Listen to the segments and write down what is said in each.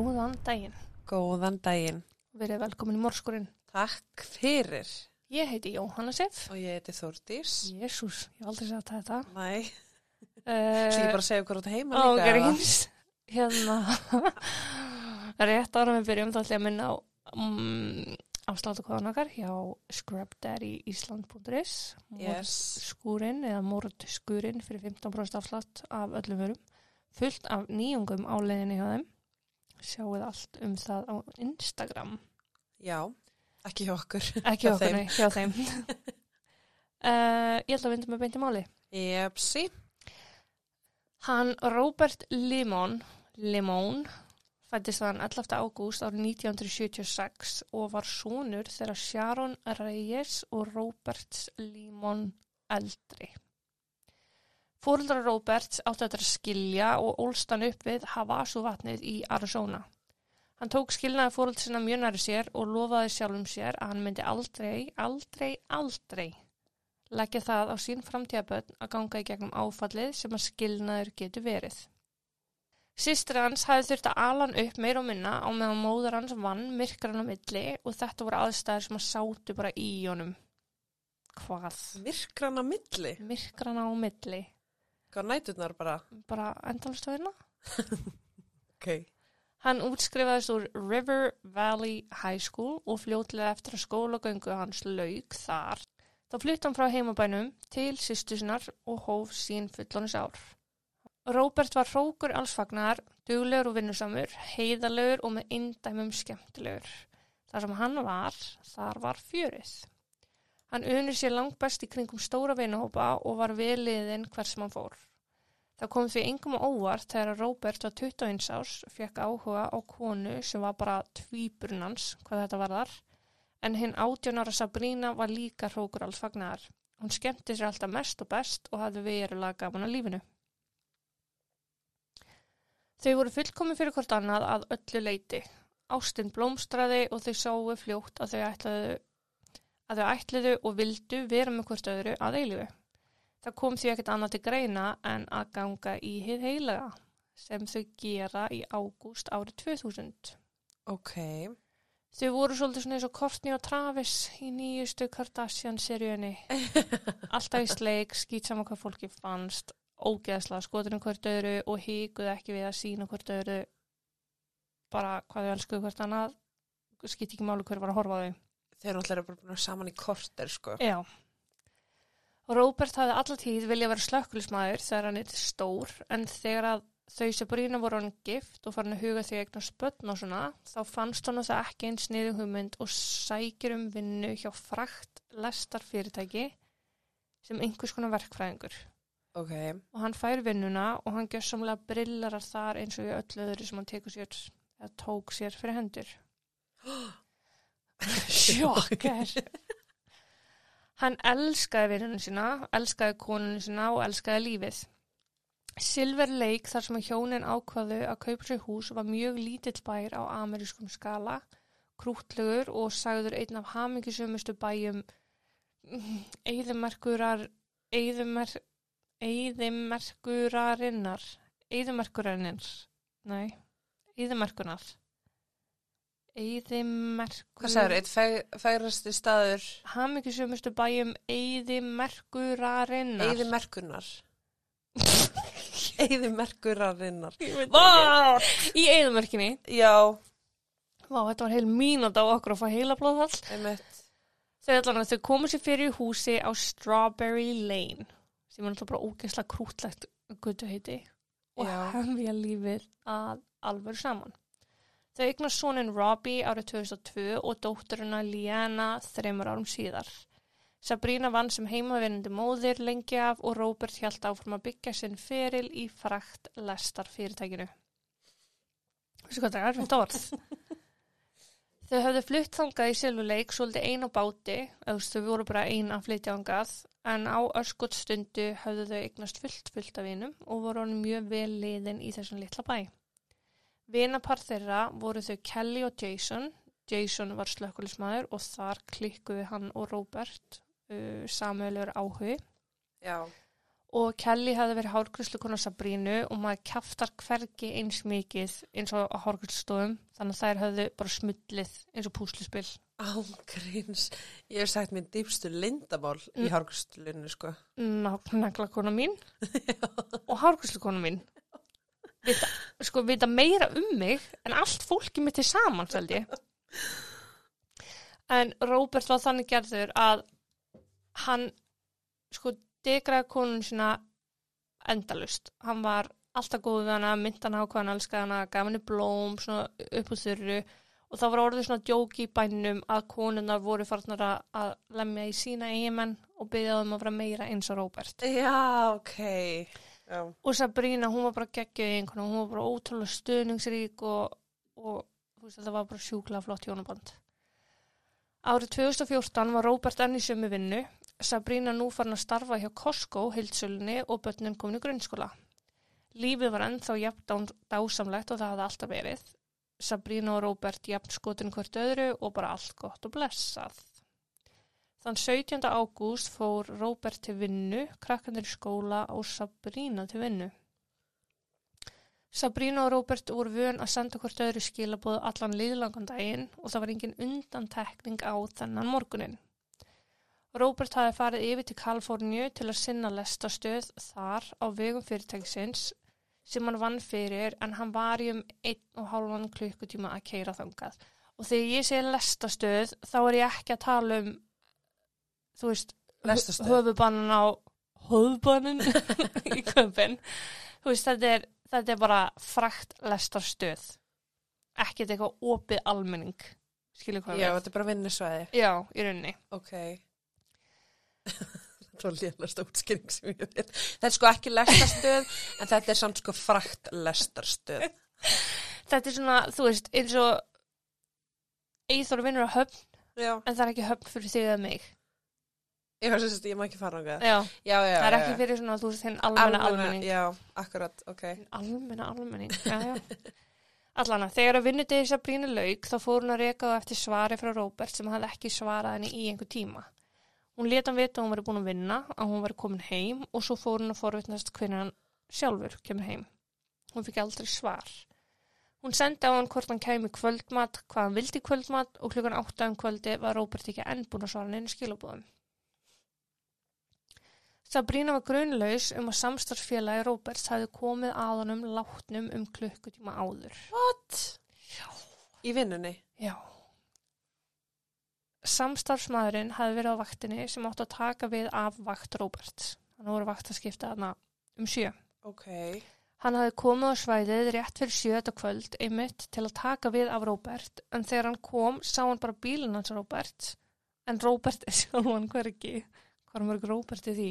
Góðan daginn. Góðan daginn. Verið velkomin í morskurinn. Takk fyrir. Ég heiti Jóhanna Sif. Og ég heiti Þórdís. Jésús, ég hef aldrei sagt þetta. Næ, ætlum ég bara að segja okkur út heima líka. gríns. Hérna, rétt ára við byrjum þá ætlum ég að minna á um, afsláttu kóðan okkar hjá scrubdaddyisland.is Yes. skúrin eða mórdskurinn fyrir 15% afslátt af öllum vörum. Fullt af nýjungum á leiðinni hjá þeim. Sjáuð allt um það á Instagram. Já, ekki hjá okkur. Ekki Hjá okkur, nei, hjá þeim. uh, ég ætla að vinda með beinti máli. Jepsi. Hann Robert Limón, Limón fættist þann 11. ágúst árið 1976 og var sonur þeirra Sharon Reyes og Roberts Limón eldri. Fóruldra Roberts átti þetta að skilja og ólst hann upp við Havasu vatnið í Arizona. Hann tók skilnaði fóröld sinna mjög næri sér og lofaði sjálfum sér að hann myndi aldrei, aldrei, aldrei leggja það á sín framtíðaböld að ganga í gegnum áfallið sem að skilnaður getur verið. Sistri hans hafði þurft að ala hann upp meir og minna á meðan móður hans vann myrkran á milli og þetta voru aðstæður sem að sátu bara í honum. Hvað? Myrkrana milli. Myrkran á milli. Hvað næturnar bara? Bara endalstöðina? Ok. Hann útskrifaðist úr River Valley High School og fljótlega eftir að skólagöngu hans lauk þar. Þá flytti hann frá heimabænum til sýstusinnar og hóf sín fullónis ár. Róbert var hrókur allsfagnar, duglegur og vinnusamur, heiðalegur og með indæmum skemmtilegur. Þar sem hann var, þar var fjörið. Hann unir sér langt best í kringum stóra vinahópa og var veliðinn hvers sem hann fór. Það kom því engum á óvart þegar Róbert var 21 árs, fekk áhuga á konu sem var bara tvíbrunans, hvað þetta var þar, en hinn 18 ára Sabrína var líka hrókur alls fagnar. Hún skemmti sér alltaf mest og best og hafði verulega gaman að lífinu. Þau voru fullkomi fyrir hvort annað að öllu leiti. Ástinn blómstraði og þau sáu fljótt að þau ætlaðu, að þau ætliðu og vildu vera með hvort öðru að eilifu. Það kom því ekkert annað til greina en að ganga í hið heilaga sem þau gera í ágúst árið 2000. Ok. Þau voru svolítið svona eins og Courtney og Travis í nýjustu Kardashian-seríunni. Alltaf í sleik, skýt saman hvað fólki fannst, ógeðslega skotinu hvort öðru og híkuðu ekki við að sína hvort öðru bara hvað þau elskuðu hvort annað, skýt ekki máli hver var að horfa þau. Þeir eru alltaf bara saman í korter, sko. Já. Róbert hafði alla tíð vilja vera slökkulismæður þegar hann er stór en þegar að þau Sabrina voru hann gift og farin að huga því eignar spötn og svona þá fannst hann að það ekki eins niður hugmynd og sækir um vinnu hjá frakt lestar fyrirtæki sem einhvers konar verkfræðingur Ok. og hann fær vinnuna og hann gjössamlega brillarar þar eins og í öllu öðru sem hann sér tók sér fyrir hendur. Sjokkar. Hann elskaði vinnunum sína, elskaði konunum sína og elskaði lífið. Silver Lake, þar sem hjónin ákvaðu að kaupa sér hús, var mjög lítill bær á amerískum skala, krútlegur og sagður einn af hamingisumustu bæjum eðimerkurar, eðimer, eðimerkurarinnar, eðimerkurarinnar, nei, eðimerkunar. Eðimerkur... Hvað sagður, eitt fegrasti staður hamingisumustu bæjum Eyðimerkurarinnar. Eyðimerkunar. Eyðimerkurarinnar. Vá! Í Eyðimerkinni. Já, Vá, þetta var heil mínúta á okkur að fá heila blóðfall. einmitt. Þau allan að þau komu sér fyrir í húsi á Strawberry Lane sem er náttúrulega bara ógeðslega krútlegt guttu heiti og Já. hefja lífið að alveg saman. Þau eignast sonin Robbie árið 2002 og dótturina Liana þreymur árum síðar. Sabrina vann sem heimavinnandi móðir lengi af og Robert hjælt áfram að byggja sinn feril í frakt lestar fyrirtækinu. Þessu hvað það er erfitt orð. Þau höfðu flutt þangað í Silvuleik svolítið ein á báti, veist, þau voru bara ein að flytja þangað, en á öskutstundu höfðu þau eignast fullt fullt af vinum og voru hann mjög vel liðin í þessum litla bæ. Vinapar þeirra voru þau Kelly og Jason. Jason var slökkulismæður og þar klikkuðu hann og Robert uh, samöðulegur áhugi. Já. og Kelly hafði verið hárgríslukona Sabrínu og maður kjaftar hvergi eins mikið eins og á hárgríslustofum þannig að þær höfðu bara smullið eins og púsluspill. Ángríns. Ég hef sagt minn dýpstu lindamál í Mm. hárgustulinu, sko. Naglakona mín og hárgríslukona mín. Vita, sko, vita meira um mig en allt fólki mitt er saman, held ég. En Róbert var þannig gerður að hann, sko, degraði konun sína endalust. Hann var alltaf góð við hana, myndi hana á hvað hann elskaði hana, gaf henni blóm, svona upp úr þurru og það var orðið svona djóki í bænum að konunnar voru farnar að- að lemja í sína eigimenn og byggja þeim að vera meira eins og Róbert. Já, ok. Já. Og Sabrína, hún var bara geggjöð í einhvern hún var bara ótrúlega stuðningsrík og, og veist, þetta var bara sjúklega flott hjónaband. Árið 2014 var Róbert enn í sömu vinnu, Sabrína nú farin að starfa hjá Costco, hildsölunni og börnin komin í grunnskóla. Lífið var ennþá jafn dá- dásamlegt og það hafði alltaf verið. Sabrína og Róbert jafn skotin hvert öðru og bara allt gott og blessað. Þann 17. ágúst fór Róbert til vinnu, krakkandir í skóla og Sabrína til vinnu. Sabrína og Róbert voru vön að senda hvort öðru skilabóð allan liðlangan daginn og það var engin undantekning á þennan morgunin. Róbert hafi farið yfir til Kaliforníu til að sinna lestastöð þar á vegum fyrirtæksins sem hann vann fyrir en hann var í um einn og hálfan klukkutíma að keira þangað. Og þegar ég segi lestastöð þá er ég ekki að tala um þú veist, höfubannan á höfubannin í köpinn. Þú veist, þetta er, þetta er bara frakt lestarstöð. Ekkert eitthvað opið almenning. Skilur hvað Já, við? þetta er bara vinnusvæði. Já, í rauninni. Ok. Það var lélast útskýring sem ég veit. Þetta er sko ekki lestarstöð, en þetta er samt sko frakt lestarstöð. Þetta er svona, þú veist, eins og Eithor vinnur á höfn, Já. en það er ekki höfn fyrir þig eða mig. Ég var sérst, ég má ekki fara á það. Já, Já, já, það er já, ekki já. fyrir svona, þú veist, þinn almenna almenning. Já, akkurat, ok. Almenna almenning, já, já. Allana, þegar að vinnudegi Sabrínu lauk, þá fór hún að reka á eftir svari frá Róbert sem hafði ekki svarað henni í einhver tíma. Hún leta hann vita að hún var búin að vinna, að hún var komin heim og svo fór hún að forvitnast hvernig hann sjálfur kemur heim. Hún fikk aldrei svar. Hún sendi á hann hvort hann kæmi í kvöldmat, hvað hann vildi kvöldmat og klukkan átta um kvöldi var Róbert ekki enn búin að svara neinu skilabóðum. Sabrína var grunlaus um að samstarfsfélagi Róberts hafði komið að honum látnum um klukkutíma áður. What? Já. Í vinnunni? Já. Samstarfsmaðurinn hafði verið á vaktinni sem átti að taka við af vakt Róberts. Hann voru vakt að skipta þarna um sjö. Ok. Hann hafði komið á svæðið rétt fyrir sjö þetta kvöld einmitt til að taka við af Róbert en þegar hann kom sá hann bara bílinn hans Róbert en Róbert er sjálfan hvergi. Hvað er mörg Róbert í því?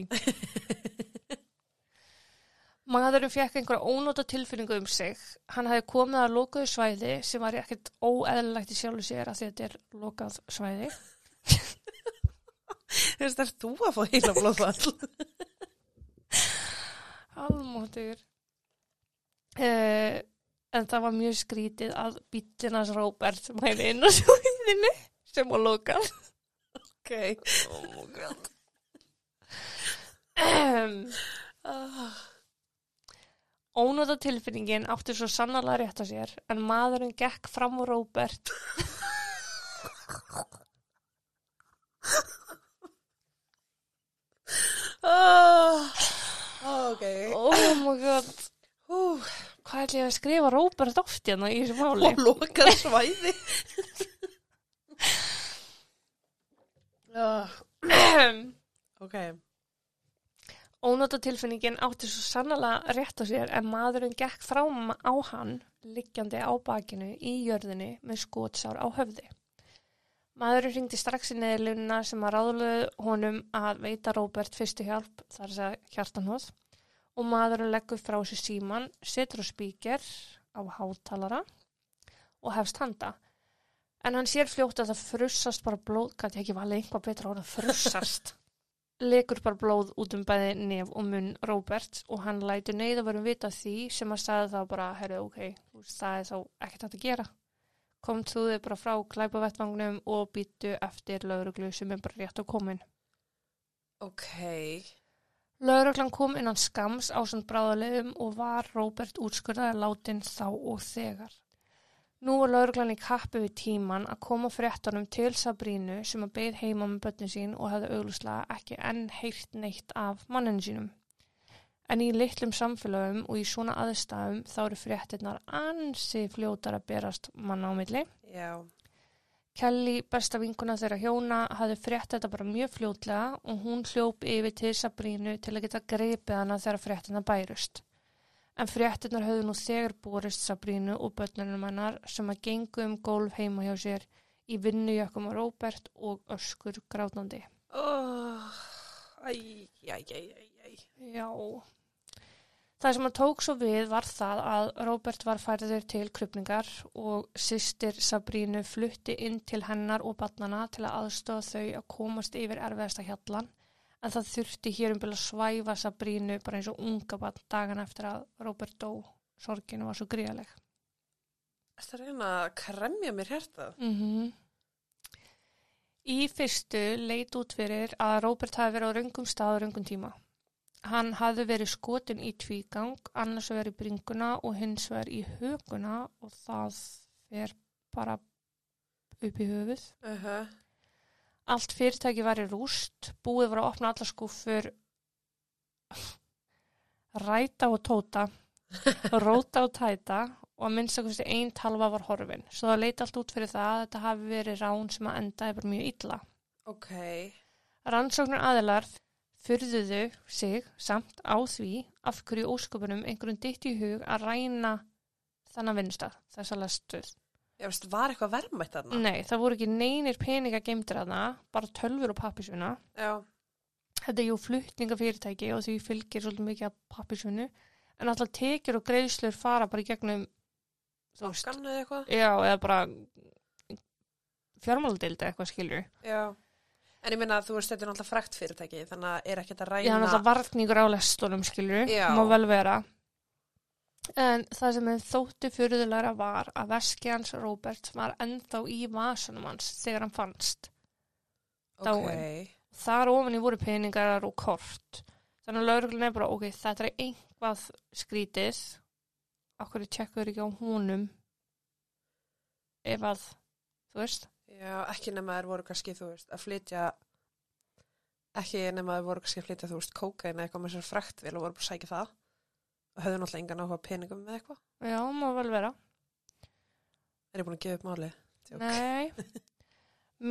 Maðurinn fekk einhverja ónóta tilfinningu um sig. Hann hafði komið að lokaðu svæði sem var ekkert óeðlilegt í sjálfu sér að þetta er lokað svæði. Þú veist, er þú að fá heila blóðfall? Almóttur. Uh, en það var mjög skrítið að bílinas Róbert væri inn á svæðinu sem var lokað. ok. Oh my god. Ónóta tilfinningin átti svo sannarlega rétt á sér en maðurinn gekk fram á Róbert Ah. ok. Oh my god, Hú, hvað ætla ég að skrifa Róbert oft hérna í þessu máli? og lokað svæði. Ah, ok. Ónóta tilfinningin átti svo sannarlega rétt á sér en maðurinn gekk fram á hann liggjandi á bakinu í jörðinni með skotsár á höfði. Maðurinn ringdi strax í neðlununa sem að ráðluðu honum að veita Róbert fyrstu hjálp, þar að segja hjartanhóð, og maðurinn leggur frá sér síman, setur á spíker á hátalara og hefst handa. En hann sér fljótt að það frussast bara blóð, gæti ekki valið einhvað betra á að frussast. Lekur bara blóð út um bæði nef og munn Róbert og hann lætur neyða verið vita því sem að sagði þá bara, herru, ok, það er þá ekkert hægt að gera. Kom þú þig bara frá klæpavettvangnum og býttu eftir lauruglu sem er bara rétt á komin. Ok. Lauruglan kom innan skams á svona bráðalegum og var Róbert útskurðaði látin þá og þegar. Nú var lauruglan í kappi við tíman að koma fréttunum til Sabrínu sem að beð heima með börnin sín og hefði auglustlega ekki enn heyrt neitt af manninu sínum. En í litlum samfélagum og í svona aðstæðum þá eru fréttinnar ansi fljótar að berast manna á milli. Já. Kelly, besta vinkuna þeirra hjóna, hafði frétt þetta bara mjög fljótlega og hún hljóp yfir til Sabrínu til að geta greipið hana þegar fréttina bærust. En fréttinnar höfðu nú þegar borist Sabrínu og börnunum hennar sem að gengu um gólf heima hjá sér í vinnujökkum á Róbert og öskur grátnandi. Oh, æj, æj, æj, æj. Já. Það sem að tók svo við var það að Róbert var færður til krupningar og sýstir Sabrínu flutti inn til hennar og barnana til að aðstofa þau að komast yfir erfiðasta hjallan en það þurfti hér um byrja að svæfa Sabrínu bara eins og unga barn dagan eftir að Róbert dó. Sorginu var svo gríðaleg. Þetta er reyna að kremja mér hértað. Mm Í fyrstu leit út fyrir að Róbert hafi verið á röngum stað og röngum tíma. Hann hafði verið skotin í tvígang, annars verið í bringuna og hins verið í höguna og það fer bara upp í höfuð. Uh -huh. Allt fyrirtæki var í rúst, búið var að opna alla skúfur, ræta og tóta, róta og tæta og að minnst að einn talva var horfin. Svo það leiti allt út fyrir það að þetta hafi verið rán sem að endaði bara mjög illa. Ok. Rannsóknar aðilar fyrðuðu sig samt á því af hverju ósköpunum einhverjum ditt í hug að ræna þannan vinnstað, þessa lestuð. Ég veist, var eitthvað verðmætt þarna? Nei, það voru ekki neynir peninga geimtir aðna, bara tölfur og pappisvina. Já. Þetta er jú flutningafyrirtæki og því fylgir svolítið mikið af pappisvinu, en alltaf tekjur og greiðslur fara bara í gegnum, þú veist, Bankan eða eitthvað? já, eða bara fjármáldeildi eitthvað skilur. Já. En ég minna að þú veist, þetta er náttúrulega frækt fyrirtæki, þannig að er ekkert að ræna... Já, alltaf varningur á lestunum, skilur, Já. má vel vera. En það sem þeim þótti fyrirðulegra var að veski hans Robert var ennþá í vasunum hans þegar hann fannst. Ok. Þar ofan í voru peningar og kort. Þannig að lauruglun er bara, ok, þetta er einhvað skrítið. Akkur tjekkur ekki á húnum ef að, þú veist, Já, ekki nema þær voru kannski, þú veist, að flytja... Ekki nema þær voru kannski að flytja, þú veist, kókaina eitthvað með sér frækt vel og voru bara sækja það. Höfðu náttúrulega engan áhuga peningum með eitthvað. já, má vel vera. Er ég búin að gefa upp málið? Djók. Nei,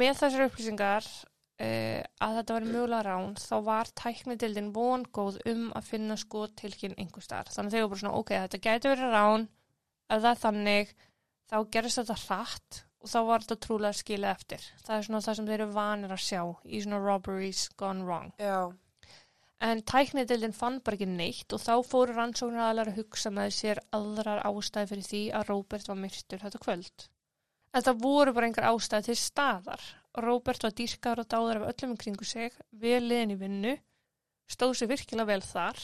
með þessar upplýsingar uh, að þetta var mögulega rán þá var tæknidildin vongóð um að finna skotilkinn einhver starf. Þannig var bara svona, ok, þetta gæti verið rán, ef það er þannig, þá gerist þetta hratt og þá var þetta trúlega skilið eftir. Það er svona það sem þeir eru vanir að sjá í svona robberies gone wrong. Já. En tæknidildin fann bara ekki neitt og þá fóru rannsóknar aðlar að hugsa með sér aðrar ástæði fyrir því að Róbert var myrtur þetta kvöld. En það voru bara einhver ástæði til staðar. Róbert var dýrkar og dáðar af öllum kringu sig, vel liðin í vinnu, stóð sér virkilega vel þar.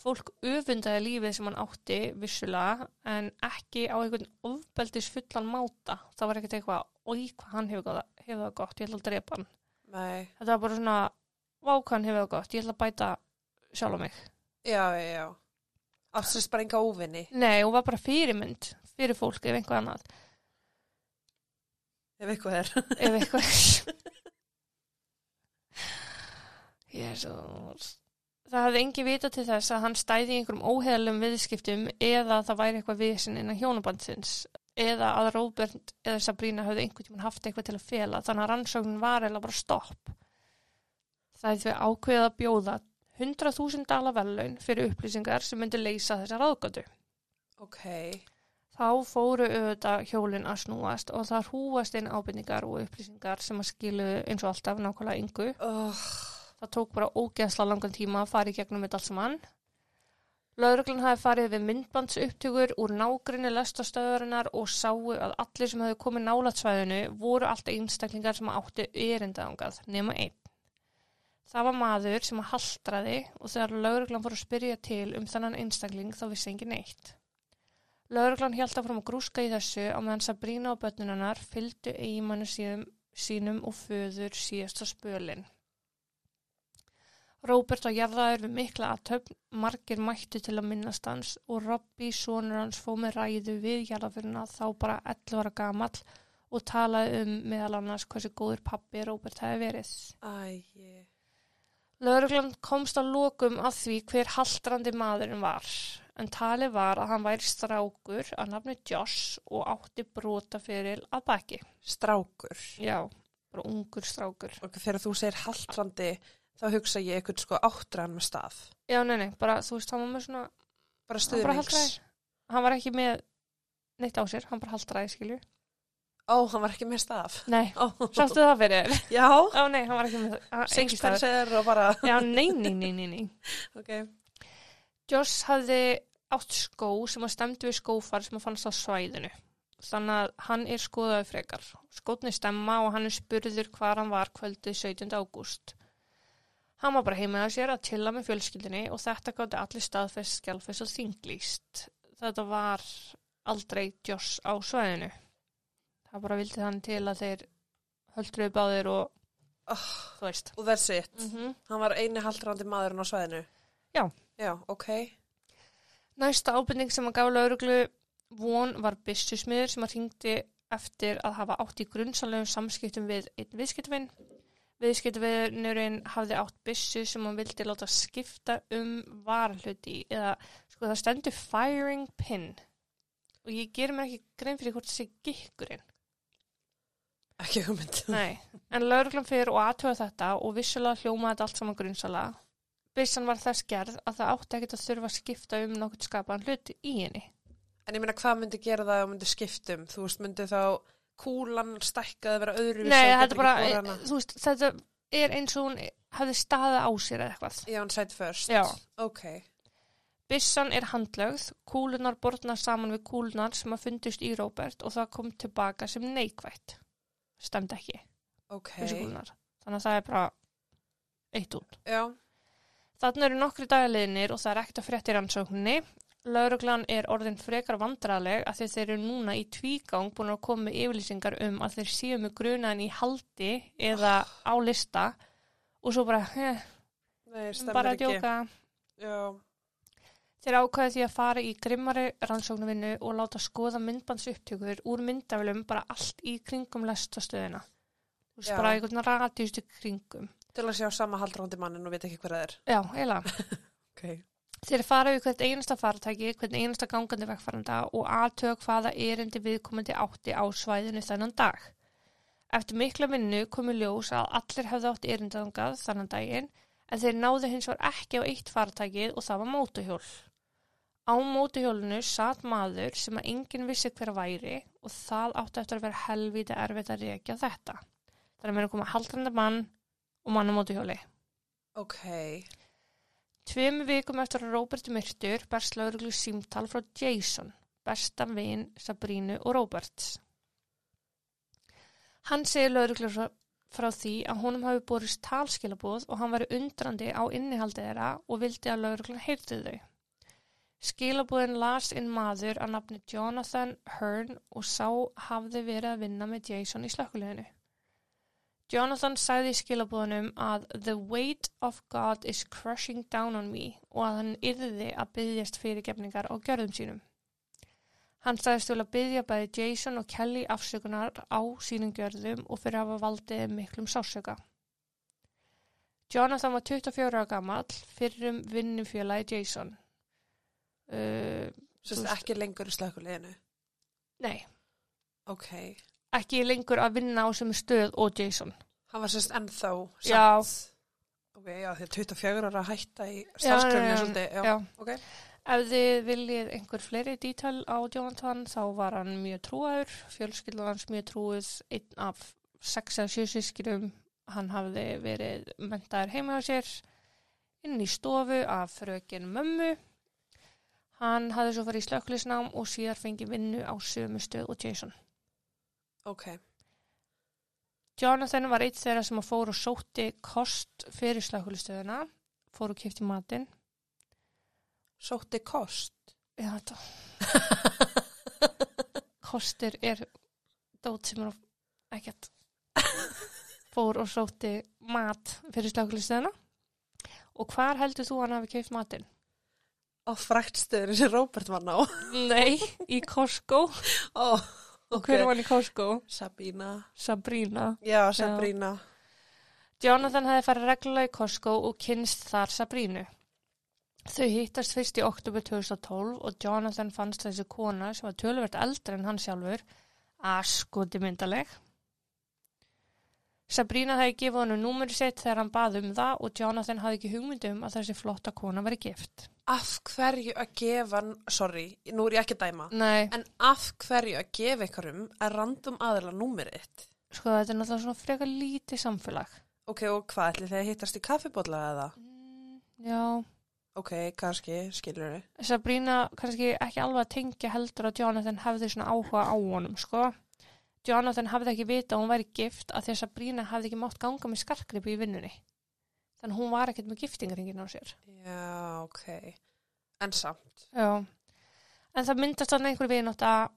Fólk öfundaði lífið sem hann átti vissulega en ekki á einhvern ofbeldis fullan máta. Það var ekkert eitthvað, oi hvað hann hefur það gott, ég ætla að drepa hann. Nei. Þetta var bara svona, vá hvað hann hefur það gott, ég ætla að bæta sjálf á mig. Já, já, já. Afsist bara enga óvinni. Nei, hún var bara fyrirmynd fyrir fólk ef einhvað annað. Ef eitthvað er. Ef eitthvað Jésús Það hafði engi vita til þess að hann stæði í einhverjum óheðalum viðskiptum eða það væri eitthvað viðsinn innan hjónabandsins eða að Róbert eða Sabrína hafði einhvern tímann haft eitthvað til að fela þannig að rannsóknin var eða bara stopp. Er því ákveðið að bjóða 100.000 dala vellaun fyrir upplýsingar sem myndi leysa þessa ráðgötu. Ok. Þá fóru auðvitað hjólinn að snúast og það hrúast inn ábyrningar og upplýsingar sem að skilu eins og alltaf nákvæmlega yngu. Oh, Það tók bara ógeðsla langan tíma að fara í gegnum þetta allt saman. Lauruglan hafi farið við myndbandsupptökur úr nágrinni lestastöðurinnar og sáu að allir sem hefði komið nálatsvæðinu voru alltaf einstaklingar sem átti erindaðangað, nema einn. Það var maður sem að haltraði og þegar lauruglan fór að spyrja til um þannan einstakling þá vissi engin neitt. Lauruglan held að fram að grúska í þessu á meðan Sabrína og börnunarnar fylgdu eigimannu sínum, sínum og föður síðasta spölinn. Róbert var jarðaður við mikla aðtöfn, margir mættu til að minnast hans og Robby, sonur hans, fóð með ræðu við jarðafyrina þá bara 11 ára gamall og talaði um meðal annars hversu góður pappi Róbert hefði verið. Æ, Lögreglan komst að lokum að því hver haldrandi maðurinn var, en talið var að hann væri strákur að nafni Josh og átti brotaferil að baki. strákur. Já, bara ungur strákur. Og þegar þú segir haldrandi, þá hugsa ég eitthvað sko áttræðan með stað. Já, nei, nei, bara, þú veist, hann var með svona, Bara haldraði. Hann var ekki með neitt á sér, hann bara haldraði, skilju. Ó, hann var ekki með stað. Nei, Ó, sástu það fyrir já. Ó, nei, hann var ekki með það. Sixpenser og bara, Já, nei, nei, nei, nei, nei. ok. Josh hafði átt skó sem að stemdi við skófar sem að fannst á svæðinu. Þannig að hann er skoðaði frekar. Skótni stemma og hann er spurður hvar hann var kvöldið 17. ágúst. Hann var bara heimið að sér að tilla með fjölskyldinni og þetta gátti allir staðfest, skjálfest og þinglýst. Þetta var aldrei Josh á svæðinu. Það bara vildi hann til að þeir höldruðu báðir og Oh, þú veist. og that's it. Mm Hann var eini haldrandi maðurinn á svæðinu. Já. Já, ok. Næsta ábyrning sem að gaf lauruglu von var byssusmiður sem að ringdi eftir að hafa átt í grunnsalegum samskiptum við einn viðskiptavinn. Viðskiptavinnurinn hafði átt byssu sem hann vildi láta skipta um varhluti eða sko það stendur firing pin og ég ger mér ekki grein fyrir hvort það sé gikkurinn. Ekki hugmynd. Nei, en lauruglan fyrir og aðtöða þetta og vissulega hljómaði þetta allt saman grunnsala. Byssan var þess gerð að það átti ekkert að þurfa að skipta um nokkur skapaðan hlut í henni. En ég meina, hvað myndi gera það og myndi skiptum? Þú veist, myndi þá kúlan stækkað að vera öðru Nei, þetta bara, þú veist, þetta er eins og hún hefði staðið á sér eða eitthvað. Já, hann sætt first. Já. Ok. Byssan er handlögð, kúlunar borðnar saman við kúlunar sem að fundist í Róbert og það kom tilbaka sem neikvætt. Stemd ekki, Ok. þessu kúlunar. Þannig að það er bara eitt út. Já. Þannig eru nokkri dagaliðinir og það er ekkert að fréttir rannsókninni. Lauruglan er orðin frekar vandraleg að þeir eru núna í tvígang búin að koma með yfirlýsingar um að þeir séu með grunaðan í haldi eða á lista og svo bara, stemmer bara að djóka. Já. Þeir ákvæði því að fara í grimmari rannsóknarvinnu og láta skoða myndbandsupptökur úr myndafilum bara allt í kringum lestastöðina. Þú veist, bara einhvern radiustu kringum. Til að sjá sama haldrandi mannin og veit ekki hver það er. Já, eiginlega. Ok. Þeir fara við hvert einasta faratæki, hvern einasta gangandi vegfaranda og aðtök hvaða erindi viðkomandi átti á svæðinu þennan dag. Eftir mikla vinnu komu ljós að allir hefði átt erindangað þannan daginn en þeir náðu hins var ekki á eitt faratækið og það var mótuhjól. Á mótuhjólinu satt maður sem að enginn vissi hver væri og það átti eftir að vera helviti erfitt að reykja þetta. Þannig að mér er komað haldrandi mann og mann á mótuhjóli. Ok. Tveim vikum eftir að Róbert er myrtur berst lauruglu símtal frá Jason, besta vin Sabrínu og Róberts. Hann segir lauruglu frá, frá því að honum hafi borist talskilabóð og hann væri undrandi á innihaldið þeirra og vildi að lauruglan heyrði þau. Skilabóðin las inn maður að nafni Jonathan Hearn og sá hafði verið að vinna með Jason í slökkuleginu. Jonathan sagði í skilabóðunum að The weight of God is crushing down on me og að hann yrði að byggjast fyrirgefningar á gjörðum sínum. Hann sagðist vilja byggja bæði Jason og Kelly afsökunar á sínum gjörðum og fyrir að hafa valdið miklum sásöka. Jonathan var 24 ára gamall fyrir um vinnufélagi Jason. Uh, Þú veist- ekki lengur í slökuleginu. nei, Ok. ekki lengur að vinna á sem stöð og Jason. Hann var sérst ennþá Já. samt. Ok, já, því að 24 ára að hætta í Já, starfskröfni já, svolítið. Já. Já. Ok. Ef þið viljið einhver fleiri dítal á Jonathan þá var hann mjög trúaður, fjölskyldan hans mjög trúið, einn af sex eða sjö sískinum, hann hafði verið mentaður heima á sér, inn í stofu af frökin mömmu. Hann hafði svo farið í slökklisnám og síðar fengið vinnu á sömu stöð og Jason. Ok. Jonathan var eitt þeirra sem að fór og sótti kost fyrir slökkulistöðuna, fór og kipti matinn. Sótti kost. Já, þetta kostur er dót sem er ekkert fór og sótti mat fyrir slökulistöðuna Og hvar heldur þú hann hafi keift matinn? Á fræktstöðinu sem Róbert var ná. Nei, í Costco. Ó, Og hver var hann í Costco? Sabína. Sabrina. Já, Sabrína. Jonathan hefði farið reglulega í Costco og kynst þar Sabrínu. Þau hittast fyrst í oktober 2012 og Jonathan fannst þessi kona sem var töluvert eldri en hann sjálfur að skoti myndaleg. Sabrína hefði gefið honum númuri sitt þegar hann bað um það og Jonathan hafði ekki hugmyndum að þessi flotta kona veri gift. Af hverju að gefa, sorry, nú er ég ekki að dæma, Nei, en af hverju að gefa einhverjum að random aðila númerið þitt? sko þetta er náttúrulega svona frekar lítið samfélag. Ok, og hvað ætli þegar hittast í kaffibólla eða? Mm, Já, Ok, kannski, skilur þau. Sabrina kannski ekki alveg að tengja heldur að Jonathan hefði svona áhuga á honum, sko. Jonathan hafði ekki vita að hún væri gift að því að Sabrina hafði ekki mátt ganga með skarkripi í vinnunni. Þannig hún var ekkert með giftingaringin á sér. Já, ok. En samt. Já. En það myndast þannig einhver vinátt að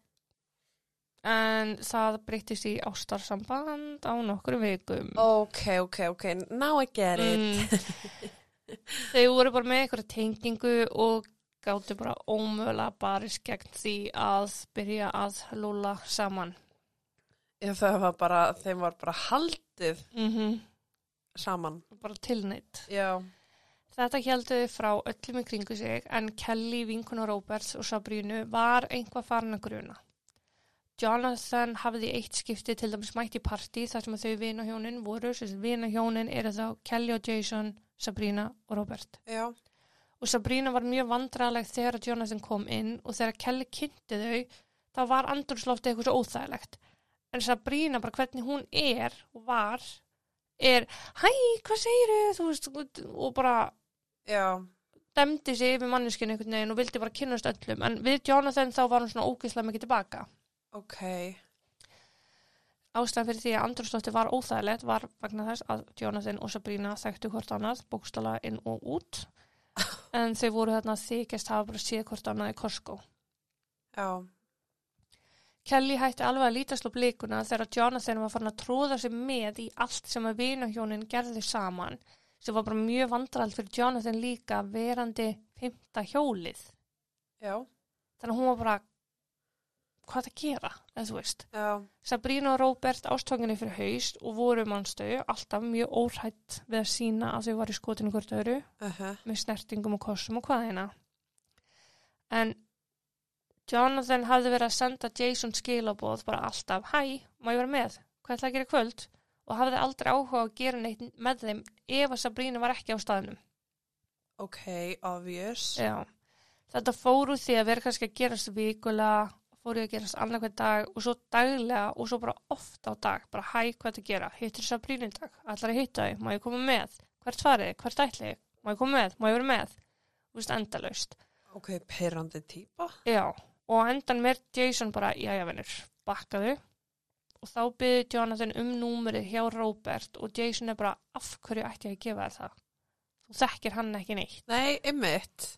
en það breytist í ástarsamband á nokkur vikum. Ok, ok, ok, now I get it. Mm. Þau voru bara með einhverja tengingu og gáttu bara ómögulega barist gegn því að byrja að lúla saman. Já, það var bara, þeim var bara haldið Mm saman. Bara tilneitt. Já. Þetta helduði frá öllum í kringu sig en Kelly, vinkun og Roberts og Sabrínu var einhvað farin að gruna. Jonathan hafði eitt skipti til dæmis mætt í partí þar sem þau vinahjónin voru, sem vinahjónin eru þá Kelly og Jason, Sabrína og Robert. Já. Og Sabrína var mjög vandraleg þegar Jonathan kom inn og þegar Kelly kynnti þau, þá var andurslóftið eitthvað svo óþægilegt. En Sabrína, bara hvernig hún er og var, er, hæ, hvað segir þú veist, og bara Já. demdi sig yfir manneskinu einhvern veginn og vildi bara kynnast öllum. En við Jonathan þá var hún svona ógeðslega mikið tilbaka. Ok. Ástæðan fyrir því að andurslóftið var óþægilegt var vegna þess að Jonathan og Sabrina þekktu hvort annað, bókstala inn og út. en þau voru þarna þykjast hafa bara séð hvort annað í Costco. Já. Kelly hætti alveg að lítast á blikuna þegar Jonathan var farin að tróða sig með í allt sem að vinahjónin gerði saman sem var bara mjög vandrald fyrir Jonathan líka verandi fymta hjólið. Já. Þannig að hún var bara hvað að gera, eða þú veist. Já. Sabrina og Robert ástókinni fyrir haust og voru mannstöðu alltaf mjög óhætt við að sína að þau var í skotinu hvort öðru Uh með snertingum og kossum og hvað hérna. En Jonathan hafði verið að senda Jason skilabóð bara alltaf, hæ, má ég vera með? Hvað ætla að gera kvöld? Og hafði aldrei áhuga að gera neitt með þeim ef að Sabrina var ekki á staðnum. Ok, obvious. Já. Þetta fór úr því að vera kannski að gerast vikulega, fór ég að gerast annarkvæð dag og svo daglega og svo bara oft á dag, bara hæ, hvað þetta gera? Hittir Sabrina í dag? Ætlar að hitta þau? Má ég koma með? Hvert farið? Hvert ætli? ég? Má ég koma með? Má ég vera með? Þú veist, endalaust. Ok, perrandi típa. Já, og endan mér Jason bara, jæja vinnur, bakkaðu og þá byrði Jonathan um númerið hjá Robert og Jason er bara, af hverju ætti ég að gefa þér það? Þú þekkir hann ekki neitt. Nei, ymmit.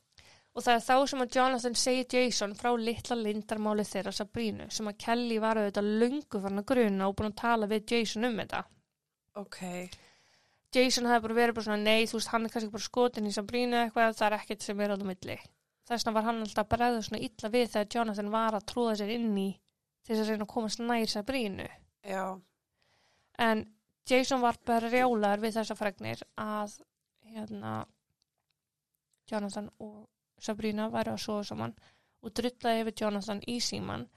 Og það er þá sem að Jonathan segir Jason frá litla lindarmáli þeirra Sabrínu sem að Kelly var auðvitað lungu fann að gruna og búin að tala við Jason um þetta. Ok. Jason hefði bara verið bara svona, nei, þú veist, hann er kannski bara skotin í Sabrínu eitthvað, það er ekkert sem er á það milli. Þess vegna var hann alltaf að bregða svona illa við þegar Jonathan var að tróða sér inn í þess að reyna að komast nær Sabrínu. Já. En Jason var bara rjálar við þessa fregnir að hérna Jonathan og Sabrina væri að sofa saman og drullaði yfir Jonathan í síman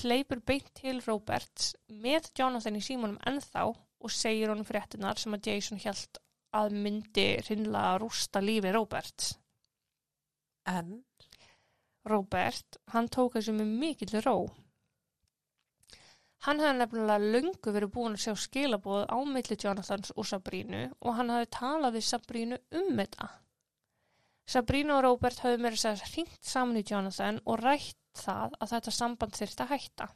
hleypur beint til Roberts með Jonathan í símanum ennþá og segir honum fréttinar sem að Jason held að myndi hreinlega rústa lífi Roberts. En? Robert, hann tók þessu með mikill ró. Hann hefði nefnilega löngu verið búin að sjá skilabóð á milli Jonathans og Sabrínu og hann hafði talað við Sabrínu um þetta. Sabrínu og Robert hafði meira segja hringt saman í Jonathan og rætt það að þetta samband þyrfti að hætta.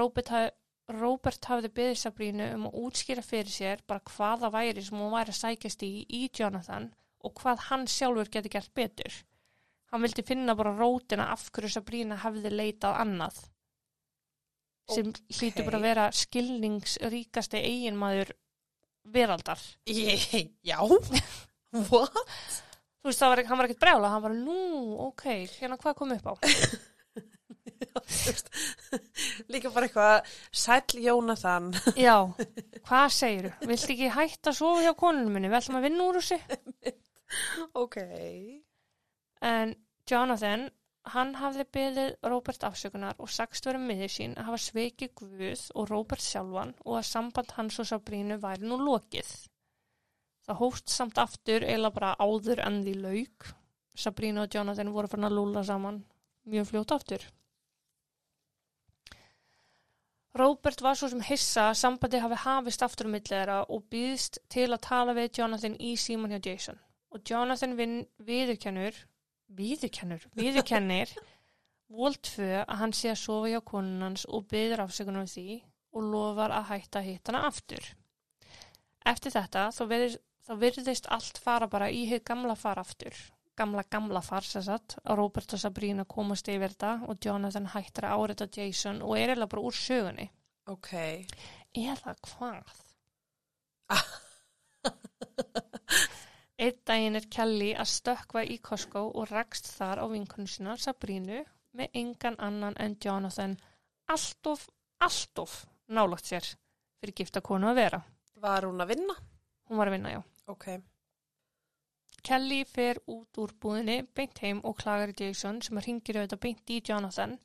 Robert, haf, Robert hafði beðið Sabrínu um að útskýra fyrir sér bara hvaða væri sem hún væri að sækjast í í Jonathan og hvað hann sjálfur geti gert betur. Hann vildi finna bara rótina af hverju Sabrína hefði leitað annað sem Ókei. hlýtur bara að vera skilningsríkasti eiginmaður veraldar. Ég, já. What? Þú veist, var, hann var ekkert brjála, hann var nú, ok, hérna hvað kom upp á? Líka bara eitthvað, sæll Jónathan. Já, hvað segiru? Viltu ekki hætta að sofa hjá konunum minni? Við ætlum að vinna úr þessu. ok. En Jonathan, hann hafði byggðið Róbert afsökunar og sagst verið miður sín að hafa sveikið Guð og Róbert sjálfan og að samband hans og Sabrínu væri nú lokið. Það hófst samt aftur eila bara áður en því lauk. Sabrínu og Jonathan voru fyrir að lúla saman mjög fljótt aftur. Róbert var svo sem hissa að sambandi hafi hafist aftur um millera og býðst til að tala við Jonathan í síman hjá Jason. Og Jonathan viðurkennur, viðurkennur, viðurkennir voltfö að hann sé að sofa hjá konunans og byður afsökunum um því og lofar að hætta að hitta hana aftur. Eftir þetta þá virðist, þá virðist allt fara bara í hið gamla far aftur. Gamla, gamla far sér satt að Robert og Sabrina komast yfir þetta og Jonathan hættir að áreita Jason og er eða bara úr sögunni. Ok. Eða hvað? Einn daginn er Kelly að stökkva í Costco og rakst þar á vinkonu sína Sabrínu með engan annan en Jonathan alltof, alltof nálagt sér fyrir gifta konu að vera. Var hún að vinna? Hún var að vinna, já. Ok. Kelly fer út úr búðinni, beint heim og klagar í Jason sem ringir auðvitað beint í Jonathan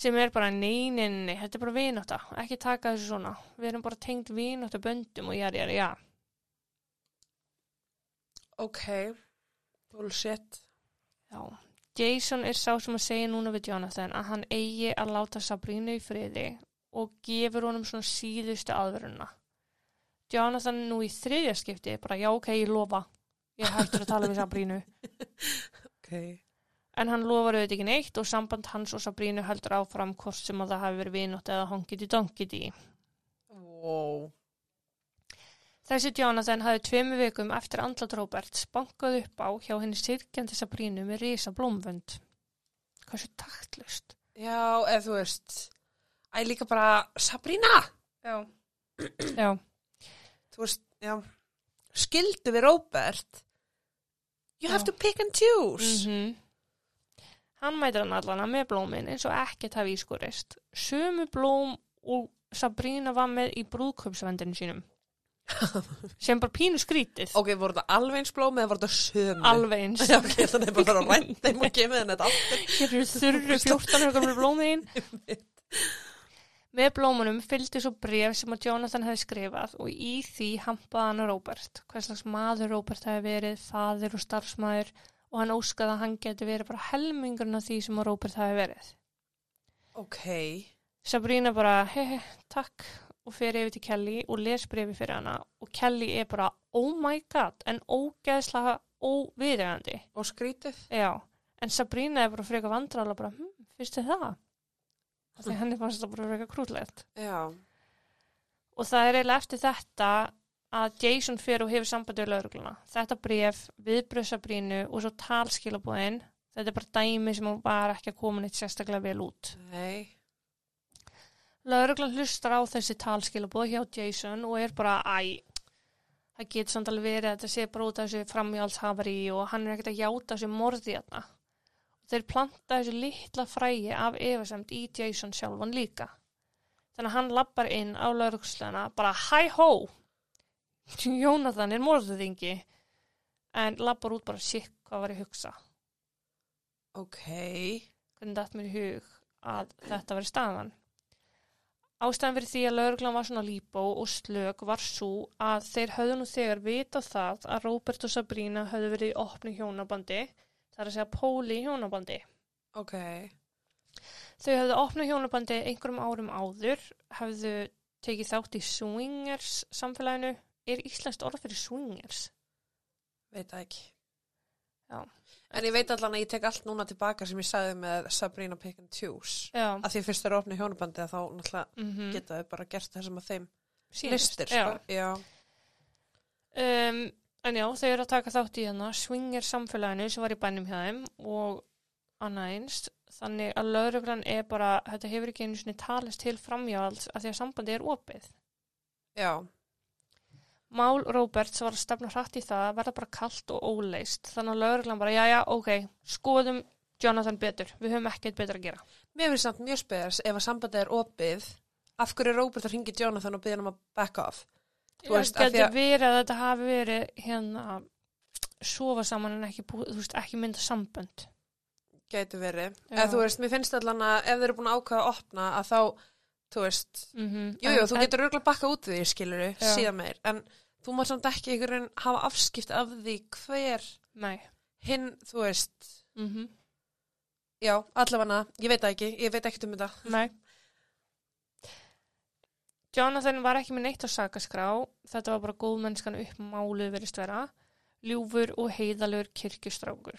sem er bara neyninni, þetta er bara vináta, ekki taka þessu svona. Við erum bara tengt vináta böndum og jæri, jæri, já. Ok. Bullshit. Já, Jason er sá sem að segja núna við Jonathan að hann eigi að láta Sabrínu í friði og gefur honum svona síðustu aðveruna. Jonathan nú í þriðja skipti bara já ok, ég lofa. Ég hættur að tala við Sabrínu. Ok. En hann lofar auðvitað ekki neitt og samband hans og Sabrínu heldur áfram hvort sem að það hafi verið vinótt eða hongiti donkiti. Wow. Þessi Jonathan hafði tveimu vikum eftir andlat Roberts bankað upp á hjá henni sirkjandi Sabrínu með risa blómvönd. Hversu taktlust. Já, eða þú veist. Æ, líka bara, Sabrina! Já. Já. Þú veist, já. Skildu við Róbert. You have Já. to pick and choose. Mm Hann mætir hann allana með blómin eins og ekkert hafi ískurist. Sumu blóm og Sabrína var með í brúðköpsvendinu sínum. Sem bara pínu skrítið. Ok, voru þetta alveg eins blóm eða voru þetta sömu? Alveg eins. Já, ok, þannig að bara rænt þeim og henni þetta aftur. Hér eru þurru 14 högum með blómin. Með blómunum fylgdi svo bref sem að Jonathan hefði skrifað og í því hampaði hann Robert. Hvers slags maður Robert hefði verið, fadir og starfsmæður og hann óskaði að hann geti verið bara helmingurinn af því sem að Robert hefði verið. Ok. Sabrina bara, hei, hei, takk og fer yfir til Kelly og les brefi fyrir hana og Kelly er bara, oh my god, en ógeðslega óviðegandi. Og skrítið? Já, en Sabrina er bara freka vandrala bara, hm, þið það? Því henni fannst það bara freka krútlegt. Já. Og það er eiginlega eftir þetta að Jason fer og hefur sambandi við laurugluna. Þetta bref, viðbröð Sabrínu og svo talskilabóðin, þetta er bara dæmi sem var ekki að koma neitt sérstaklega vel út. Nei. Lauruglan hlustar á þessi talskilabóð hjá Jason og er bara, æ, það getur samt alveg verið að þetta sé bara út af þessu framjálshafari og hann er ekkert að játa þessu morði þarna. Þeir planta þessu litla frægi af efasemt í Jason sjálfan líka. Þannig að hann lappar inn á laurugslana bara, hæ hó, Jónathan er morðuðingi, en lappar út bara, sikk, hvað var ég að hugsa? Ok. hvernig datt mér í hug að þetta veri staðan. Ástæðan fyrir því að lauruglan var svona líbó og slög var svo að þeir höfðu nú þegar vita það að Róbert og Sabrína höfðu verið í opni hjónabandi, það er að segja póli hjónabandi. Ok. Þau höfðu opna hjónabandi einhverjum árum áður, höfðu tekið þátt í swingers samfélaginu. Er íslenskt orð fyrir swingers? Veit það ekki. Já. En ég veit allan að ég tek allt núna tilbaka sem ég sagði með Sabrina Pick and Choose. Að því fyrst er opni hjónabandi að þá náttúrulega Mm geta þau bara gert það sem að þeim listir. já. Sko. Já. Um, en já, þau eru að taka þátt í hérna swinger samfélaginu sem var í bænum hjá þeim og annað einst þannig að lauruglan er bara þetta hefur ekki einu sinni talist til framjáls að því að sambandi er opið Já. Mál Roberts var að stefna hratt í það að verða bara kalt og óleist. Þannig að lögreglan bara, já, já, ok, skoðum Jonathan betur. Við höfum ekkert betur að gera. Mér finnst samt mjög spes ef að sambandið er opið af hverju er Robert að ringi Jonathan og byggja hann um að back off Þú veist, það getur að- verið að þetta hafi verið hérna sofa saman en ekki, veist, ekki mynda sambönd. gæti verið þú veist, mér finnst allan að ef þeir eru búin að ákveða að opna að þá, þú veist Mm jú, jú, þú getur örgulega bakka út því skilur Já. síðan meir, en þú mátt samt ekki einhvern veginn hafa afskipt af því hver Nei. hinn, þú veist Mm já, allavega, ég veit ekki, ég veit ekkert um þetta Nei. Jonathan var ekki með neitt á sakaskrá. Þetta var bara góðmennskan upp máluð verið vera. Ljúfur og heiðalur kirkjustrákur.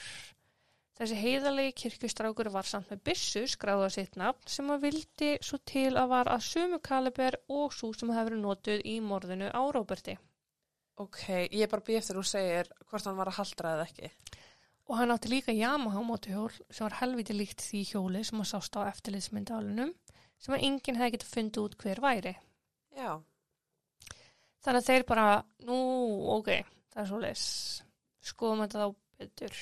Þessi heiðalegi kirkjustrákur var samt með byssu skráða sitt nafn sem að vildi svo til að var að sömu kaliber og svo sem hefur notuð í morðinu á Róberti. ok, ég er bara býð eftir að þú segir hvort hann var að haldra eða ekki Og hann átti líka Yamaha mótuhjól sem var helviti líkt því hjóli sem að sást á eftirliðsmyndalunum sem að enginn hefði getið fundið út hver væri. já, Þannig að þeir bara, nú, ok, það er svo leis, skoðum þetta þá betur.